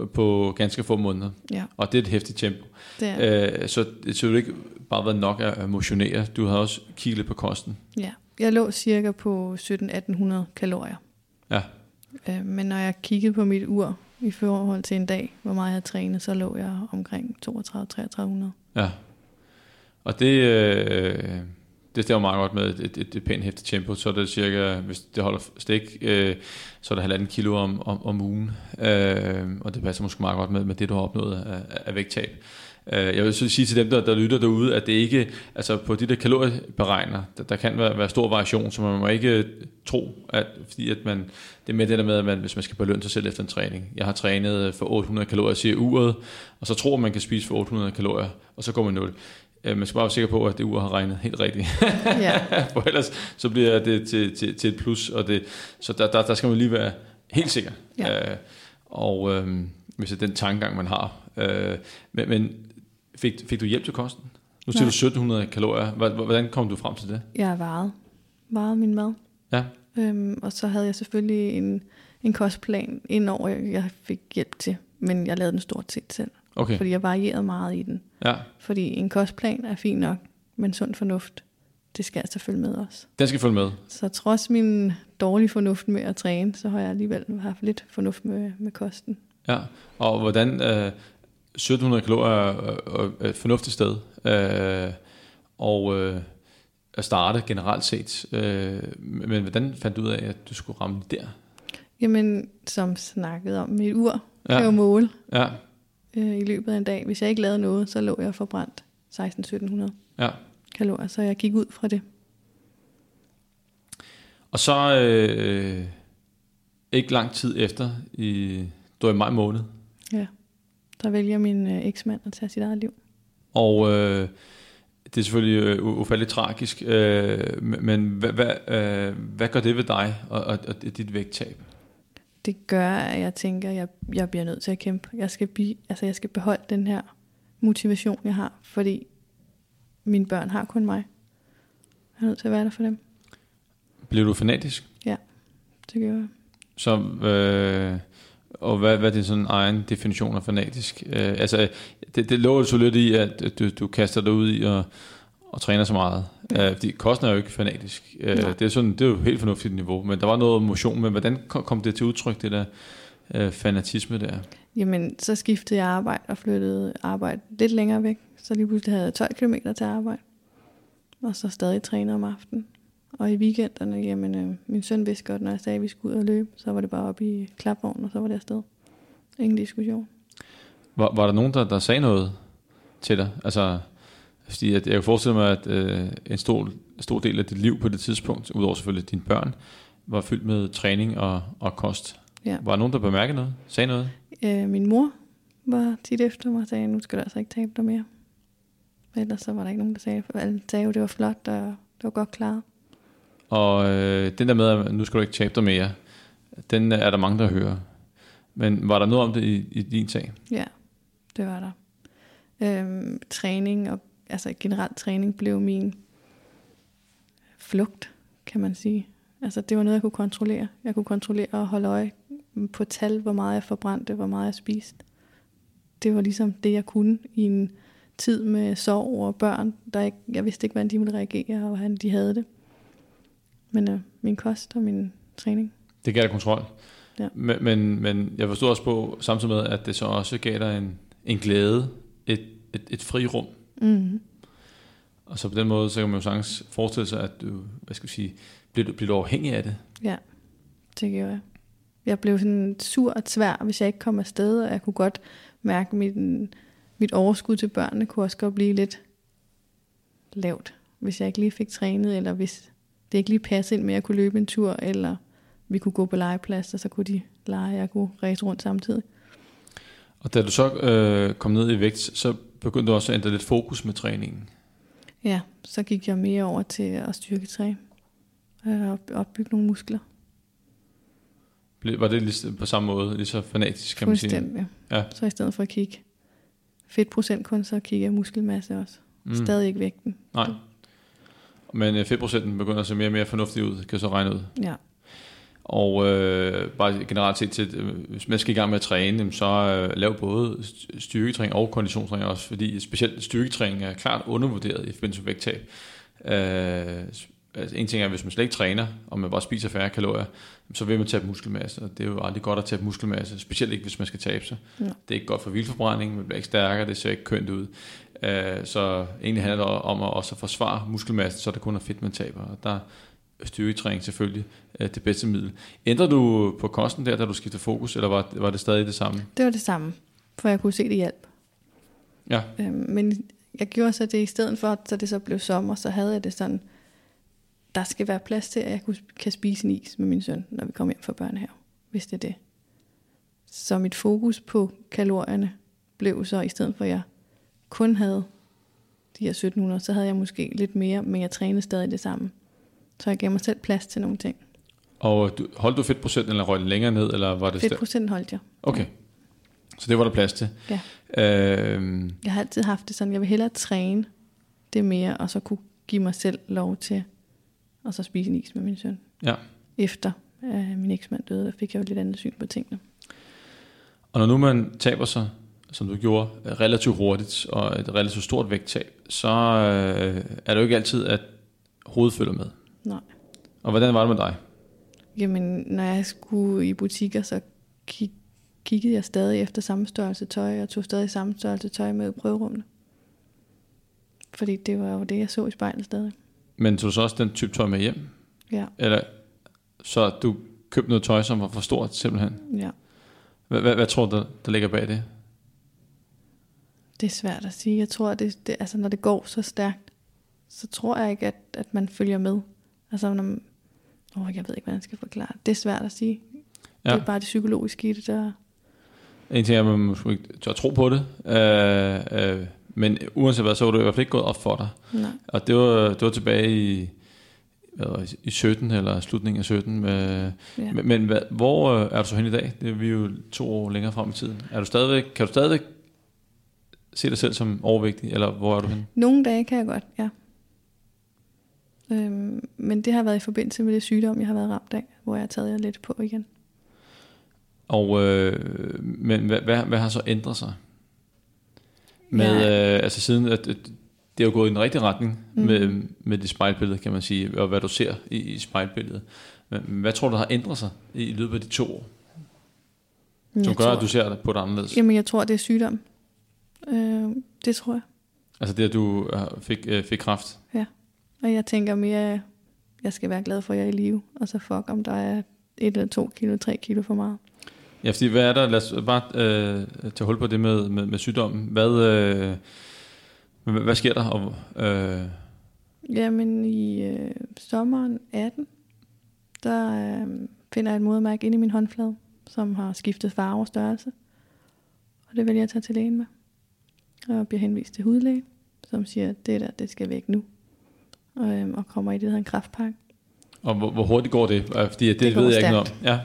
På, ganske få måneder. Ja. Og det er et hæftigt tempo. Det er. Øh, så det har ikke bare været nok at motionere. Du har også kigget på kosten. Ja, jeg lå cirka på 17-1800 kalorier. Ja. Øh, men når jeg kiggede på mit ur i forhold til en dag, hvor meget jeg trænet, så lå jeg omkring 32-3300. Ja. Og det, øh, det stemmer meget godt med et, et, et, pænt hæftet tempo, så er det cirka, hvis det holder stik, øh, så er det halvanden kilo om, om, om ugen, øh, og det passer måske meget godt med, med det, du har opnået af, af vægttab. Øh, jeg vil så sige til dem, der, der lytter derude, at det ikke, altså på de der kalorieberegner, der, der kan være, være stor variation, så man må ikke øh, tro, at, fordi at man, det er med det der med, at man, hvis man skal belønne sig selv efter en træning. Jeg har trænet for 800 kalorier, siger uret, og så tror man, man kan spise for 800 kalorier, og så går man 0. Øh, man skal bare være sikker på, at det ur har regnet helt rigtigt. Ja. For ellers så bliver det til, til, til et plus. Og det, så der, der, der skal man lige være helt sikker. Ja. Øh, og øh, hvis det er den tankegang, man har. Øh, men, men fik, fik du hjælp til kosten? Nu siger du 1700 kalorier. Hvordan kom du frem til det? Jeg varet. Varet min mad. Ja. Øhm, og så havde jeg selvfølgelig en, en kostplan indover, jeg fik hjælp til. Men jeg lavede den stort set selv. Okay. Fordi jeg varierede meget i den. Ja. Fordi en kostplan er fin nok, men sund fornuft, det skal altså følge med også. Den skal følge med. Så trods min dårlige fornuft med at træne, så har jeg alligevel haft lidt fornuft med, med kosten. Ja, og hvordan øh, 1700 kalorier er et fornuftigt sted, øh, og øh, at starte generelt set. Øh, men hvordan fandt du ud af, at du skulle ramme der? Jamen, som snakket om, mit ur ja. kan jo måle. Ja øh, i løbet af en dag. Hvis jeg ikke lavede noget, så lå jeg forbrændt 16-1700 ja. kalorier, så jeg gik ud fra det. Og så øh, ikke lang tid efter, i, du er i maj måned. Ja, der vælger min øh, eksmand at tage sit eget liv. Og øh, det er selvfølgelig øh, ufatteligt tragisk, øh, men hvad, hvad, øh, hvad gør det ved dig og, og, og dit vægttab? Det gør, at jeg tænker, at jeg, jeg bliver nødt til at kæmpe. Jeg skal, be, altså jeg skal beholde den her motivation, jeg har, fordi mine børn har kun mig. Jeg er nødt til at være der for dem. Bliver du fanatisk? Ja, det gør jeg. Så, øh, og hvad, hvad er din sådan egen definition af fanatisk? Øh, altså, det, det lå så lidt i, at du, du kaster dig ud i at og træner så meget. Ja. Uh, fordi kosten er jo ikke fanatisk. Uh, det, er sådan, det er jo helt fornuftigt niveau, men der var noget motion. Men hvordan kom det til udtryk, det der uh, fanatisme der? Jamen, så skiftede jeg arbejde og flyttede arbejde lidt længere væk. Så lige pludselig havde jeg 12 km til arbejde. Og så stadig træner om aftenen. Og i weekenderne, jamen, øh, min søn vidste godt, når jeg sagde, at vi skulle ud og løbe, så var det bare op i klapvognen, og så var det afsted. Ingen diskussion. Var, var der nogen, der, der sagde noget til dig? Altså, fordi at jeg kan forestille mig, at øh, en stor, stor del af dit liv på det tidspunkt, udover selvfølgelig dine børn, var fyldt med træning og, og kost. Ja. Var der nogen, der bemærkede noget? Sagde noget? Øh, min mor var tit efter mig og sagde, nu skal du altså ikke tabe dig mere. Ellers så var der ikke nogen, der sagde, for alle sagde jo, det var flot, og det var godt klaret. Og øh, den der med, at nu skal du ikke tabe dig mere, den er der mange, der hører. Men var der noget om det i, i din sag? Ja, det var der. Øhm, træning og altså generelt træning blev min flugt, kan man sige. Altså det var noget, jeg kunne kontrollere. Jeg kunne kontrollere og holde øje på tal, hvor meget jeg forbrændte, hvor meget jeg spiste. Det var ligesom det, jeg kunne i en tid med sorg og børn. Der ikke, jeg vidste ikke, hvordan de ville reagere, og hvordan de havde det. Men øh, min kost og min træning. Det gav dig kontrol. Ja. Men, men, men jeg forstod også på, samtidig med, at det så også gav dig en, en glæde, et, et, et frirum. Mm. Og så på den måde, så kan man jo sagtens forestille sig, at du, hvad skal jeg sige, bliver du, bliver du afhængig af det. Ja, det gjorde jeg. Jeg blev sådan sur og tvær, hvis jeg ikke kom afsted, og jeg kunne godt mærke, at mit, mit overskud til børnene kunne også godt blive lidt lavt, hvis jeg ikke lige fik trænet, eller hvis det ikke lige passede ind med, at jeg kunne løbe en tur, eller vi kunne gå på legeplads, og så kunne de lege, og jeg kunne ræse rundt samtidig. Og da du så øh, kom ned i vægt, så begyndte også at ændre lidt fokus med træningen. Ja, så gik jeg mere over til at styrketræne og opbygge nogle muskler. Var det lige på samme måde, lige så fanatisk, kan man sige? Fuldstændig. Ja. Så i stedet for at kigge fedtprocent kun, så kigger jeg muskelmasse også. Mm. Stadig ikke vægten. Nej. Men øh, fedtprocenten begynder at se mere og mere fornuftig ud, kan jeg så regne ud. Ja. Og øh, bare generelt set, til, øh, hvis man skal i gang med at træne, så øh, lav både st- styrketræning og konditionstræning også, fordi specielt styrketræning er klart undervurderet i forbindelse med vægttab. Øh, altså en ting er, hvis man slet ikke træner, og man bare spiser færre kalorier, så vil man tabe muskelmasse, og det er jo aldrig godt at tabe muskelmasse, specielt ikke, hvis man skal tabe sig. Ja. Det er ikke godt for vildforbrænding, man bliver ikke stærkere, det ser ikke kønt ud. Øh, så egentlig handler det om at også forsvare muskelmassen, så det kun er fedt, man taber. Og der er styrketræning selvfølgelig øh, det bedste middel. Ændrede du på kosten der, da du skiftede fokus, eller var, var det stadig det samme? Det var det samme, for jeg kunne se det hjælp. Ja, Øhm, men jeg gjorde så det i stedet for, så det så blev sommer, så havde jeg det sådan, der skal være plads til, at jeg kunne, kan spise en is med min søn, når vi kommer hjem fra børnehave, hvis det er det. Så mit fokus på kalorierne blev så, i stedet for at jeg kun havde de her 1700, så havde jeg måske lidt mere, men jeg trænede stadig det samme. Så jeg gav mig selv plads til nogle ting. og du, holdt du fedtprocenten, eller røg den længere ned, eller var det... sta- Fedtprocent holdt jeg. Okay, så det var der plads til. Ja. Øh, Jeg har altid haft det sådan, jeg vil hellere træne det mere, og så kunne give mig selv lov til at så spise en is med min søn. ja. Efter øh, min eksmand døde, der fik jeg jo lidt andet syn på tingene. Og når nu man taber sig, som du gjorde, relativt hurtigt, og et relativt stort vægttab, så øh, er det jo ikke altid, at hovedet følger med. Nej. Og hvordan var det med dig? Jamen, når jeg skulle i butikker, så kig, kiggede jeg stadig efter samme størrelse tøj, og tog stadig samme størrelse tøj med i prøverummene. Fordi det var jo det, jeg så i spejlet stadig. Men tog du så også den type tøj med hjem? Ja, Eller så du købte noget tøj, som var for stort simpelthen? ja. Hvad, hvad, hvad tror du, der, der ligger bag det? Det er svært at sige. Jeg tror, det, det, altså, når det går så stærkt, så tror jeg ikke, at, at man følger med. Altså, når man, åh, jeg ved ikke, hvordan jeg skal forklare det. Er svært at sige. Ja. Det er bare det psykologiske i det, der... En ting er, at man måske ikke tør tro på det, øh, øh, men uanset hvad, så var det i hvert fald ikke gået op for dig. Nej. Og det var, det var tilbage i, hvad var det, i 17 eller slutningen af 17. Med, Ja. Men, men hvad, hvor øh, er du så hen i dag? Det er vi jo to år længere frem i tiden. Er du stadigvæk, kan du stadigvæk se dig selv som overvægtig, eller hvor er du henne? Nogle dage kan jeg godt, ja. Øhm, men det har været i forbindelse med det sygdom, jeg har været ramt af, hvor jeg har taget jer lidt på igen. Og, øh, men hvad, hvad, hvad har så ændret sig? Med, Ja. øh, altså siden, at, at det er jo gået i den rigtige retning mm. med, med det spejlbillede, kan man sige, og hvad du ser i, i spejlbilledet. Men hvad tror du, der har ændret sig i, løbet af de to år, som jeg gør, tror, at du ser det på det anderledes? Jamen, jeg tror, det er sygdom. Øh, det tror jeg. Altså det, at du øh, fik, øh, fik kraft? Og jeg tænker mere, jeg skal være glad for, at jeg er i live. Og så fuck, om der er et eller to kilo, tre kilo for meget. Ja, fordi hvad er der, lad os bare øh, tage hul på det med, med, med sygdommen. Hvad, øh, hvad, hvad sker der? Og, øh, Jamen, i øh, sommeren 18, der øh, finder jeg et modermærke inde i min håndflade, som har skiftet farve og størrelse. Og det vælger jeg at tage til lægen med. Og bliver henvist til hudlægen, som siger, at det der, det skal væk nu. Og, øh, og kommer i det, der hedder en kraftpakke. og hvor, hvor hurtigt går det? Fordi det, Det ved jeg ikke noget om. Ja.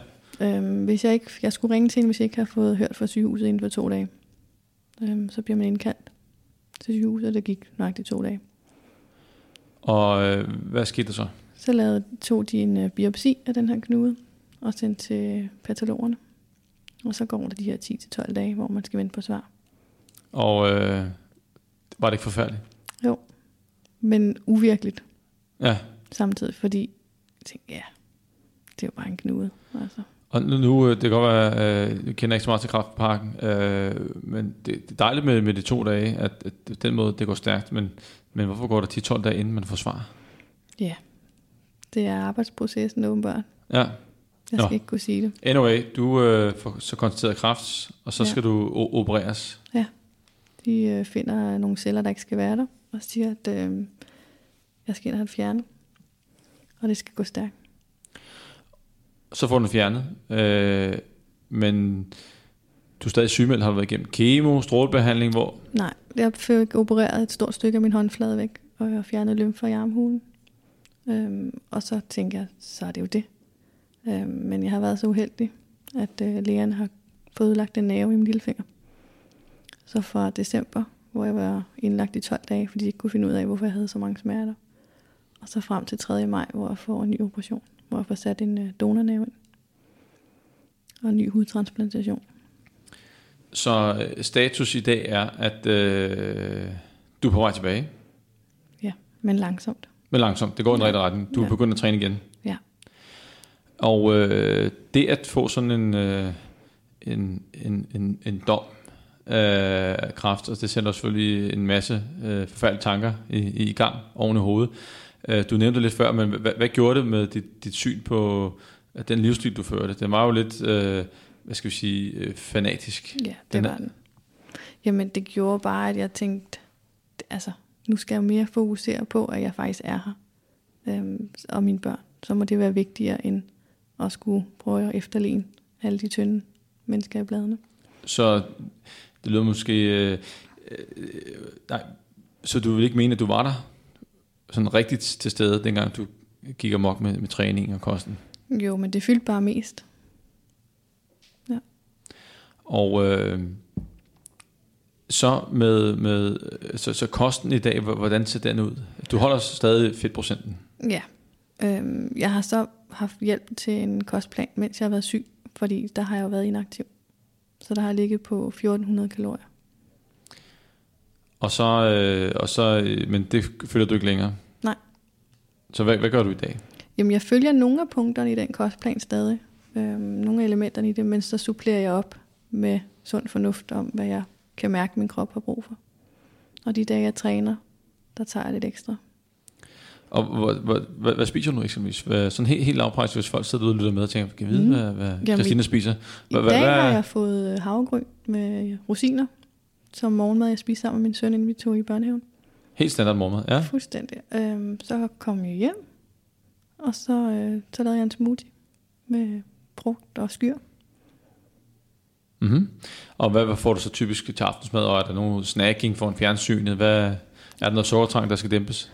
Øhm, hvis jeg ikke, jeg skulle ringe til hende, hvis jeg ikke har fået hørt fra sygehuset inden for to dage. Øhm, så bliver man indkaldt. til sygehuset, og det gik nøjagtigt to dage. Og øh, hvad skete der så? Så lavede, tog de en øh, biopsi af den her knude, og sendte til patologerne. Og så går der de her 10-12 dage, hvor man skal vente på svar. Og øh, var det ikke forfærdeligt? Men uvirkeligt Ja, samtidig, fordi jeg tænkte, ja, det er jo bare en knude. Altså. og nu, nu øh, det kan godt være, øh, jeg kender ikke så meget til kraftparken, øh, men det, det er dejligt med, med de to dage, at, at den måde, det går stærkt, men, men hvorfor går der 10-12 dage, inden man får svar? Det er arbejdsprocessen åbenbart. Ja, Jeg skal Nå. ikke kunne sige det. anyway, du øh, får så konstateret kræft, og så Ja. skal du opereres. De øh, finder nogle celler, der ikke skal være der, og siger, at øh, jeg skal ind og have det fjernet. Og det skal gå stærkt. Så får du den fjernet, øh, men du er stadig sygemeldt, har du været igennem kemo, strålebehandling, hvor... Nej, jeg fik opereret et stort stykke af min håndflade væk, og jeg har fjernet lymfer i armhulen. Øhm, og så tænker jeg, så er det jo det. Øhm, men jeg har været så uheldig, at øh, lægerne har fået udlagt en nerve i min lillefinger. Så fra december, hvor jeg var indlagt i 12 dage, fordi de ikke kunne finde ud af, hvorfor jeg havde så mange smerter. Og så frem til 3. maj, hvor jeg får en ny operation, hvor jeg får sat en øh, donornerve ind. Og en ny hudtransplantation. Så øh, status i dag er, at øh, du er på vej tilbage, Men langsomt. men langsomt. Det går i den Ja. rigtige retning. Du er Ja. begyndt at træne igen. Ja. Og øh, det at få sådan en, øh, en, en, en, en dom af kraft, og det sender selvfølgelig en masse øh, forfærdelige tanker i, i gang oven i hovedet. Øh, du nævnte det lidt før, men hvad, hvad gjorde det med dit, dit syn på at den livsstil, du førte? Den var jo lidt, øh, hvad skal vi sige, øh, fanatisk. Ja, det Den var den. Jamen, det gjorde bare, at jeg tænkte, altså, nu skal jeg mere fokusere på, at jeg faktisk er her. Øhm, og mine børn. Så må det være vigtigere, end at skulle prøve at efterligne alle de tynde mennesker i bladene. Så det lyder måske... Øh, øh, nej, så du vil ikke mene, at du var der sådan rigtigt til stede, dengang du gik amok med, med træning og kosten? Jo, men det fyldte bare mest. Og øh, så med, med så, så kosten i dag, hvordan ser den ud? Du holder stadig fedtprocenten. Ja. Øhm, jeg har så haft hjælp til en kostplan, mens jeg har været syg, fordi der har jeg jo været inaktiv. Så der har ligget på 1400 kalorier. Og så, øh, og så, øh, men det følger du ikke længere? Nej. Så hvad, hvad gør du i dag? Jamen, jeg følger nogle af punkterne i den kostplan stadig. Øhm, nogle af elementerne i det, men så supplerer jeg op med sund fornuft om, hvad jeg kan mærke, min krop har brug for. Og de dage, jeg træner, der tager jeg lidt ekstra. Og hvad, hvad, hvad, hvad spiser du eksempelvis? Hvad, sådan helt, helt lavpræs, hvis folk sidder ude og lytter med og tænker, kan vide, Mm. hvad, hvad Jamen, Christina spiser? I Hvad- dag hvad- har jeg fået øh, havregryn med rosiner, som morgenmad, jeg spiser sammen med min søn, inden vi tog i børnehaven. Helt standard morgenmad, ja. Fuldstændig. Øhm, så kom jeg hjem, og så, øh, så lavede jeg en smoothie med frugt og skyr. Mm-hmm. Og hvad, hvad får du så typisk til aftensmad? Og er der nogen snacking for en fjernsynet? Hvad, er der noget sukkertrang, der skal dæmpes?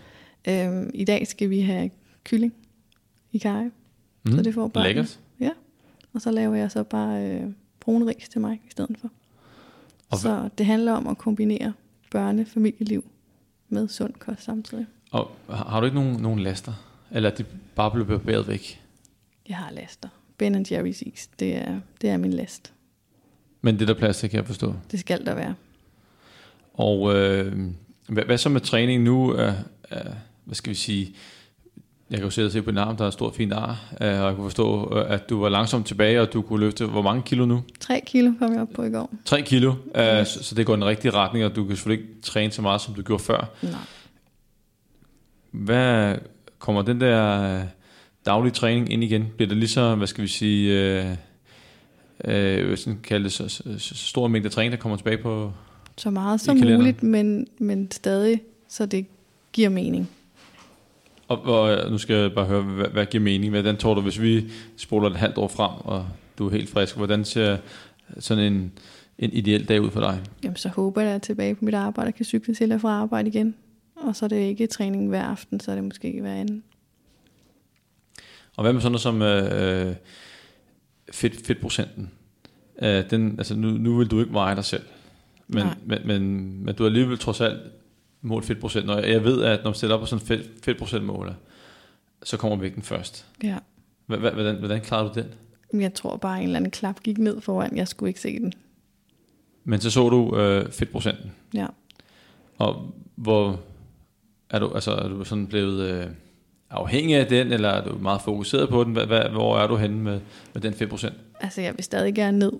Øhm, I dag skal vi have kylling i kaj, Mm. så det får børnene. Lækkert. Og så laver jeg så bare øh, brun ris til mig i stedet for. Og så det handler om at kombinere børne- familieliv med sund kost samtidig. Og har du ikke nogen, nogen laster? Eller er de bare blevet barberet væk? Jeg har laster. Ben Jerry's is, det er, det er min last. Men det der plads til, kan jeg forstå. Det skal der være. Og øh, hvad, hvad så med træning nu? Øh, øh, hvad skal vi sige? Jeg kan jo sidde og se på din arm, der er et stort fint ar. Øh, og jeg kunne forstå, øh, at du var langsomt tilbage, og du kunne løfte hvor mange kilo nu? 3 kilo kom jeg op på i går. 3 kilo. Øh, så, så det går i den rigtige retning, og du kan selvfølgelig ikke træne så meget, som du gjorde før. Nej. Hvad kommer den der daglige træning ind igen? Bliver det lige så, hvad skal vi sige, øh, øh, sådan kalde det, så, så, så stor mængde træning, der kommer tilbage på? Så meget som muligt, men, men stadig, så det giver mening. Og, og øh, nu skal jeg bare høre, hvad, hvad giver mening? Hvordan tror du, hvis vi spoler et halvt år frem, og du er helt frisk, hvordan ser sådan en, en ideel dag ud for dig? Jamen, så håber jeg, at jeg er tilbage på mit arbejde og kan cykle til og fra arbejde igen. Og så er det ikke træning hver aften, så er det måske hver anden. Og hvad med sådan noget som øh, fedt, fedtprocenten? Øh, den, altså nu, nu vil du ikke veje dig selv, men, Nej. men, men, men du er alligevel trods alt måle fedtprocent. Og jeg ved, at når man stiller op på sådan en fedt, fedtprocent måler, så kommer vægten først. Ja. Hvordan, hvordan klarer du den? Jeg tror bare, en eller anden klap gik ned foran. Jeg skulle ikke se den. Men så så du øh, fedtprocenten. Ja. Og hvor er du, altså, er du sådan blevet øh, afhængig af den, eller er du meget fokuseret på den? Hva, hva, hvor er du henne med, med den fedtprocent? Altså, jeg vil stadig gerne ned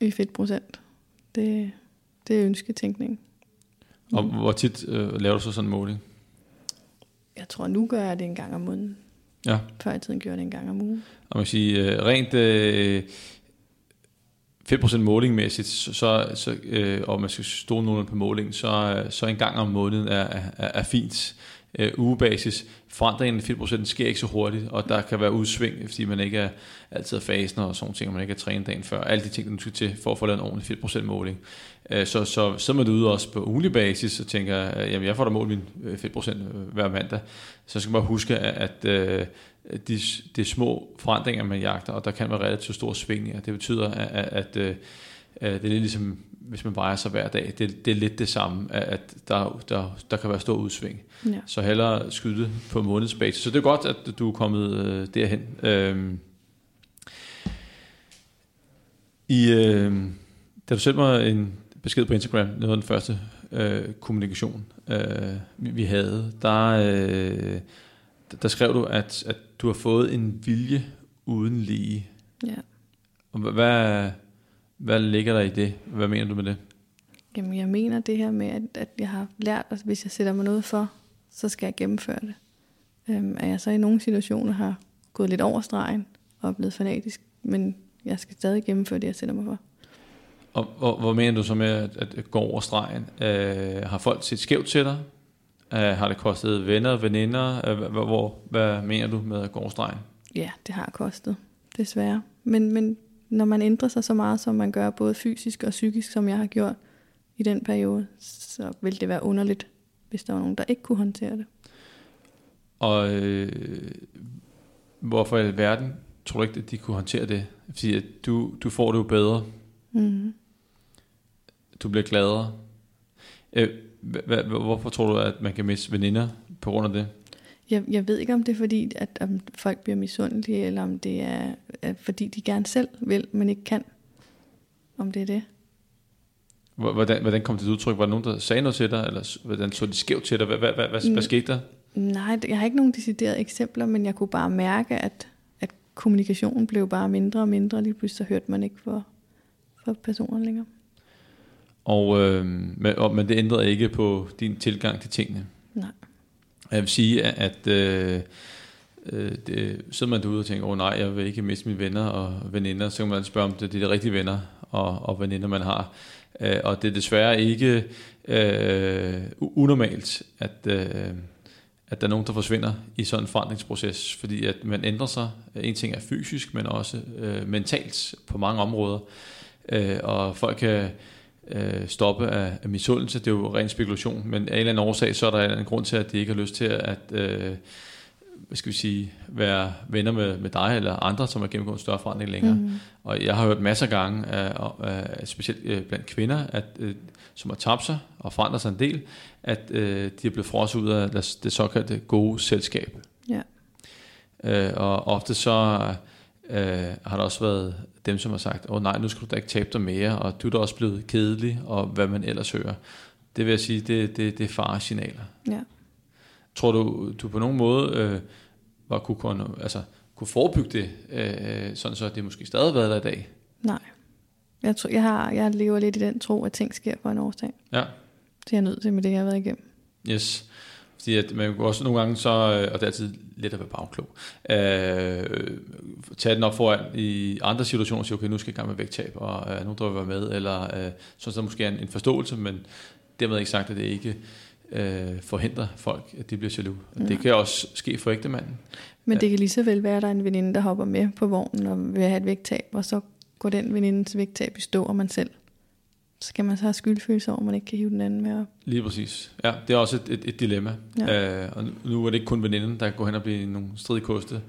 i fedtprocent. Det, det er ønsketænkning. Og hvor tit øh, laver du så sådan en måling? Jeg tror, nu gør jeg det en gang om måneden. Ja. Før i tiden gjorde jeg det en gang om ugen. Og man kan sige, øh, rent øh, 5% målingmæssigt, så, så, så, øh, og man skal stole nogenlunde på målingen, så, øh, så en gang om måneden er, er, er fint. Øh, ugebasis, forandringen i 4% sker ikke så hurtigt, og der kan være udsving, fordi man ikke er altid er fasen og sådan ting, og man ikke er trænet dagen før. Alle de ting, der skal til for at få lavet en ordentlig 4% måling. Øh, så, så, så er man ude også på ugentlig basis og tænker, øh, jamen jeg får da målt min øh, 4% hver mandag. Så skal man huske, at, at øh, de, de små forandringer, man jagter, og der kan være relativt store svingninger. Det betyder, at, at, at, det er lidt ligesom, hvis man vejer sig hver dag, det, det er lidt det samme, at, der, der, der kan være stor udsving. Ja. Så hellere skyde på månedsbasis. Så det er godt, at du er kommet øh, derhen. Øhm, I, øh, da du sendte mig en besked på Instagram, noget af den første øh, kommunikation, øh, vi, vi havde, der, øh, der, skrev du, at, at du har fået en vilje uden lige. Ja. Og hva- hvad, hvad ligger der i det? Hvad mener du med det? Jamen, jeg mener det her med, at, at jeg har lært, at hvis jeg sætter mig noget for, så skal jeg gennemføre det. Øhm, at jeg så i nogle situationer har gået lidt over stregen og er blevet fanatisk, men jeg skal stadig gennemføre det, jeg sætter mig for. Og, og hvad mener du så med at, at gå over stregen? Øh, har folk set skævt til dig? Øh, har det kostet venner og veninder? Øh, hvor, hvor, hvad mener du med at gå over stregen? Ja, det har kostet, desværre. Men, men når man ændrer sig så meget, som man gør, både fysisk og psykisk, som jeg har gjort i den periode, så vil det være underligt, hvis der var nogen, der ikke kunne håndtere det. Og øh, hvorfor i alverden tror du ikke, at de kunne håndtere det? Fordi at du, du får det jo bedre. Mm-hmm. Du bliver gladere. Øh, hvorfor tror du, at man kan miste veninder på grund af det? Jeg, jeg ved ikke, om det er fordi, at om folk bliver misundelige, eller om det er, fordi, de gerne selv vil, men ikke kan. Om det er det. Hvor- Hvordan, hvordan kom det til udtryk? Var der nogen, der sagde noget til dig? Eller hvordan så de skævt til dig? Hvad, hvad, hvad, hvad, hvad skete der? Nej, jeg har ikke nogen deciderede eksempler, men jeg kunne bare mærke, at kommunikationen blev bare mindre og mindre. Lige pludselig så hørte man ikke for, for personer længere. Og, øh, men, og, men det ændrede ikke på din tilgang til tingene. Nej. Jeg vil sige, at, øh, øh, det, sidder man derude og tænker, åh oh, nej, jeg vil ikke miste mine venner og veninder, så kan man spørge, om det, det er de rigtige venner og, og veninder, man har. Øh, og det er desværre ikke øh, unormalt, at, øh, at der er nogen, der forsvinder i sådan en forandringsproces, fordi at man ændrer sig. En ting er fysisk, men også øh, mentalt på mange områder. Øh, og folk kan øh, stoppe af, af misundelse. Det er jo ren spekulation, men af en eller anden årsag, så er der en grund til, at de ikke har lyst til at øh, hvad skal vi sige, være venner med, med dig eller andre, som har gennemgået en større forandring længere. Mm. Og jeg har hørt masser af gange, af, af, specielt øh, blandt kvinder, at, øh, som har tabt sig og forandret sig en del, at øh, de er blevet frosset ud af det såkaldte gode selskab. Ja. Øh, og ofte så øh, har der også været dem, som har sagt, åh oh, nej, nu skal du da ikke tabe dig mere, og du er da også blevet kedelig, og hvad man ellers hører. Det vil jeg sige, det, det, det er faresignaler. Ja. Tror du, du på nogen måde øh, var, kunne, kunne, altså, kunne forebygge det, øh, sådan så det måske stadig været der i dag? Nej. Jeg, tror, jeg, har, jeg lever lidt i den tro, at ting sker for en årsag. Ja. Det er jeg nødt til med det, jeg har været igennem. Yes. Fordi at man også nogle gange så, øh, og det er altid let at være bagklog, øh, tage den op foran i andre situationer og sige, okay, nu skal jeg i gang med vægttab, og øh, nu drøber jeg med, eller øh, så er der måske en, en forståelse, men dermed ikke sagt, at det ikke øh, forhindrer folk, at de bliver jaloux. Ja. Det kan også ske for ægtemanden. Men det kan lige så vel være, at der er en veninde, der hopper med på vognen og vil have et vægttab, og så går den venindes vægttab i stå, og man selv. Så kan man så have skyldfølelse over, at man ikke kan hive den anden med op. Lige præcis. Ja, det er også et, et, et dilemma. Ja. Øh, og nu- er det ikke kun veninden, der går hen og blive nogle stridige koste.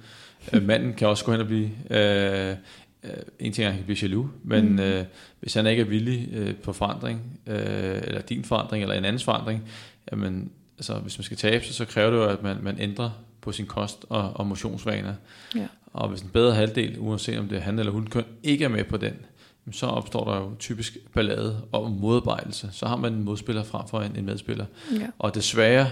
Øh, manden kan også gå hen og blive... Øh, øh, en ting er, at han kan blive jaloux, men mm. øh, hvis han ikke er villig øh, på forandring, øh, eller din forandring, eller en andens forandring, jamen, altså, hvis man skal tabe sig, så kræver det jo, at man, man ændrer på sin kost og, og motionsvaner. Ja. Og hvis en bedre halvdel, uanset om det er han eller hun køn, ikke er med på den, så opstår der jo typisk ballade og modarbejdelse. Så har man en modspiller frem for en, en medspiller. Ja. Og desværre,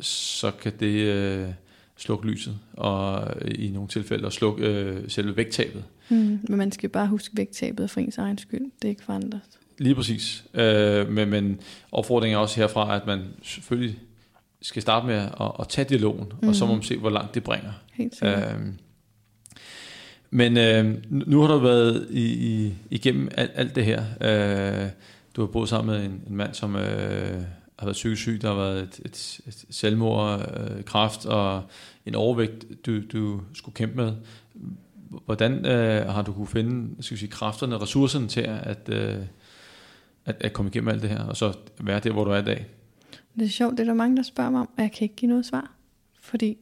så kan det øh, slukke lyset, og øh, i nogle tilfælde, slukke øh, selve vægttabet. Mm. Men man skal bare huske vægttabet for ens egen skyld. Det er ikke for andres. Lige præcis. Øh, men, men opfordringen er også herfra, at man selvfølgelig skal starte med at, at tage dialogen, mm. og så må Mhm. man se, hvor langt det bringer. Helt sikkert. Øh, men øh, nu har du været i, i, igennem alt, alt det her. Øh, du har boet sammen med en, en mand, som øh, har været psykisk syg. Der har været et, et, et selvmord, øh, kraft og en overvægt, du, du skulle kæmpe med. Hvordan øh, har du kunne finde skal vi sige, kræfterne og ressourcerne til at, øh, at, at komme igennem alt det her, og så være der, hvor du er i dag? Det er sjovt, det er der mange, der spørger mig om, og jeg kan ikke give noget svar. Fordi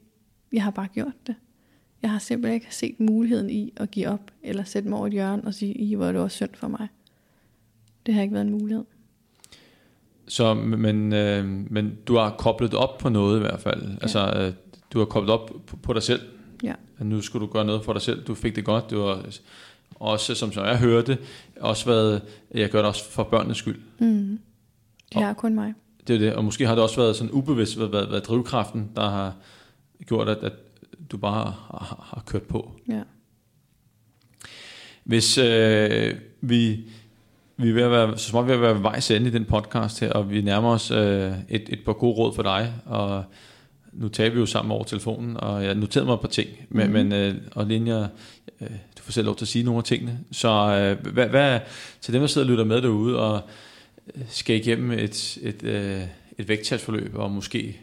jeg har bare gjort det. Jeg har simpelthen ikke set muligheden i at give op, eller sætte mig over et hjørne og sige, I hvor er det også synd for mig. Det har ikke været en mulighed. Så, men, øh, men du har koblet op på noget i hvert fald. Ja. Altså, øh, du har koblet op på, på dig selv. Ja. At nu skulle du gøre noget for dig selv. Du fik det godt. Du har også, som så jeg hørte, også været, jeg gør det også for børnenes skyld. Mm. Det er kun mig. Det er det. Og måske har det også været sådan ubevidst, været, været, været drivkraften, der har gjort, at, at du bare har, har kørt på. Ja. Hvis øh, vi, vi er ved at være, så småt ved at være vejs ende i den podcast her, og vi nærmer os øh, et, et par gode råd for dig, og nu taler vi jo sammen over telefonen, og jeg noterede mig et par ting, men, mm. men øh, og Linja, øh, du får selv lov til at sige nogle af tingene, så øh, hvad, hvad, til dem, der sidder og lytter med derude, og øh, skal igennem et, et, øh, et vægttabsforløb, og måske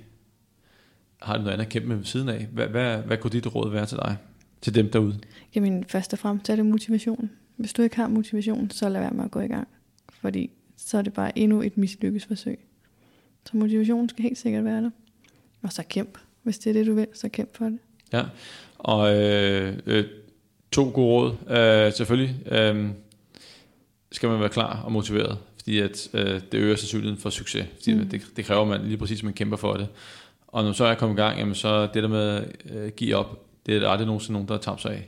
har du noget andet at kæmpe med ved siden af, hvad, hvad, hvad kunne dit råd være til dig, til dem derude? Jamen, først og fremmest er det motivation. Hvis du ikke har motivation, så lad være med at gå i gang. Fordi så er det bare endnu et mislykkesforsøg. Så motivationen skal helt sikkert være der. Og så kæmp. Hvis det er det, du vil, så kæmp for det. Ja, og øh, øh, to gode råd. Øh, selvfølgelig øh, skal man være klar og motiveret, fordi at, øh, det øger sandsynligheden for succes. Fordi Mm. det, det kræver man lige præcis, at man kæmper for det. Og når så er kommet i gang, jamen, så det der med at øh, give op, det er der aldrig nogensinde nogen, der har tabt sig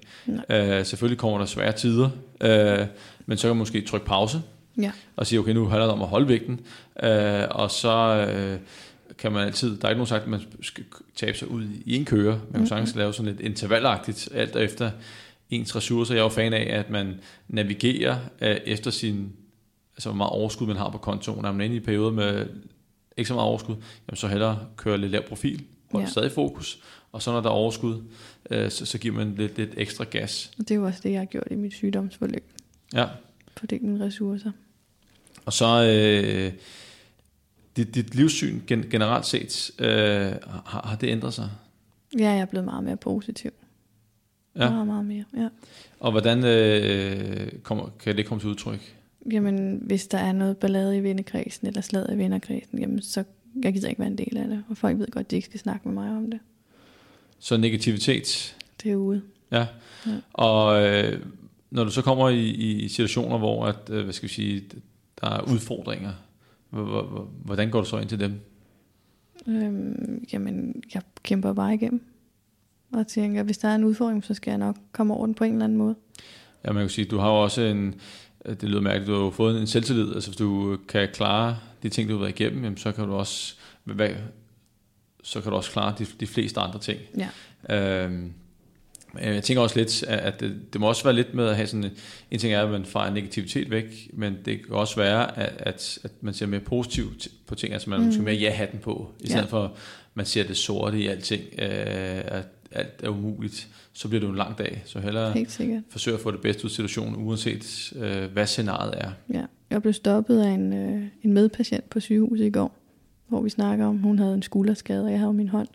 af. Øh, selvfølgelig kommer der svære tider, øh, men så kan man måske trykke pause, Ja. og sige, okay, nu handler det om at holde vægten, øh, og så øh, kan man altid, der er ikke nogen sagt, at man skal tabe sig ud i en køre, man kan sagtens lave sådan lidt intervallagtigt, alt efter ens ressourcer. Jeg er jo fan af, at man navigerer øh, efter sin, altså hvor meget overskud man har på kontoen. Er man inde i perioder med ikke så meget overskud, jamen så hellere køre lidt lav profil, hold Ja. ja. stadig fokus, og så når der er overskud, øh, så, så giver man lidt, lidt ekstra gas. Og det er jo også det, jeg har gjort i mit sygdomsforløb. Ja. Fordelt mine ressourcer. Og så øh, dit, dit livssyn gen, generelt set, øh, har, har det ændret sig? Ja, jeg er blevet meget mere positiv. Ja. Meget, meget mere, ja. Og hvordan øh, kommer, kan det komme til udtryk? Jamen, hvis der er noget ballade i vennekredsen, eller slag i vennekredsen, jamen, så jeg gider ikke være en del af det. Og folk ved godt, at de ikke skal snakke med mig om det. Så negativitet, Det er ude. ja. Ja. Og øh, når du så kommer i, i situationer, hvor at, øh, hvad skal vi sige, der er udfordringer, hvordan går du så ind til dem? Øhm, jamen, jeg kæmper bare igennem. Og tænker, hvis der er en udfordring, så skal jeg nok komme over den på en eller anden måde. Ja, man kan sige, du har jo også en, det lyder mærkeligt, du har jo fået en selvtillid, altså hvis du kan klare de ting, du har været igennem, jamen, så kan du også, hvad, så kan du også klare de, de fleste andre ting. Ja. Øhm, jeg tænker også lidt, at det, det må også være lidt med at have sådan, en- ting er, at man fejrer negativitet væk, men det kan også være, at, at, at man ser mere positivt på ting, altså man. Mm. måske mere ja-hatten på, i stedet Ja. for, at man ser det sorte i alting, øh, at alt er umuligt, så bliver det jo en lang dag, så hellere forsøge at få det bedste ud af situationen, uanset øh, hvad scenariet er. Ja. Jeg blev stoppet af en, øh, en medpatient på sygehuset i går, hvor vi snakker om, hun havde en skulderskade, og jeg havde min hånd,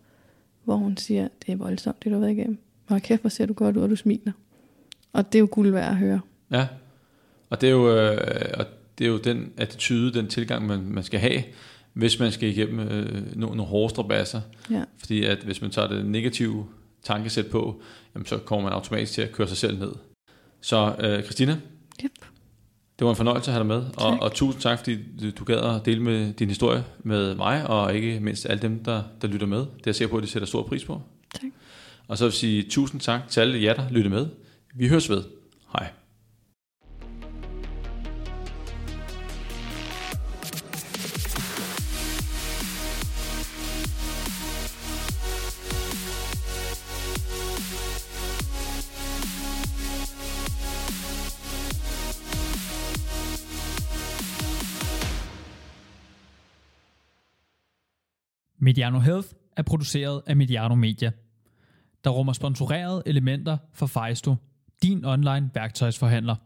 hvor hun siger, det er voldsomt, det du har været igennem. Hold kæft, hvor ser du godt ud, og du smiler. Og det er jo guld værd at høre. Ja, og det er jo, øh, og det er jo den attitude, den tilgang, man, man skal have, hvis man skal igennem øh, nogle, nogle hårde strabasser. Ja. Fordi at hvis man tager det negative tankesæt på, jamen så kommer man automatisk til at køre sig selv ned. Så øh, Christina, Yep. det var en fornøjelse at have dig med, og, Tak. og tusind tak, fordi du, du gad at dele med din historie med mig, og ikke mindst alle dem, der, der lytter med. Det er jeg sikker på, at de sætter stor pris på. Tak. Og så vil jeg sige tusind tak til alle jer, der lytter med. Vi høres ved. Hej. Mediano Health er produceret af Mediano Media, der rummer sponsorerede elementer for Fejsto, din online værktøjsforhandler.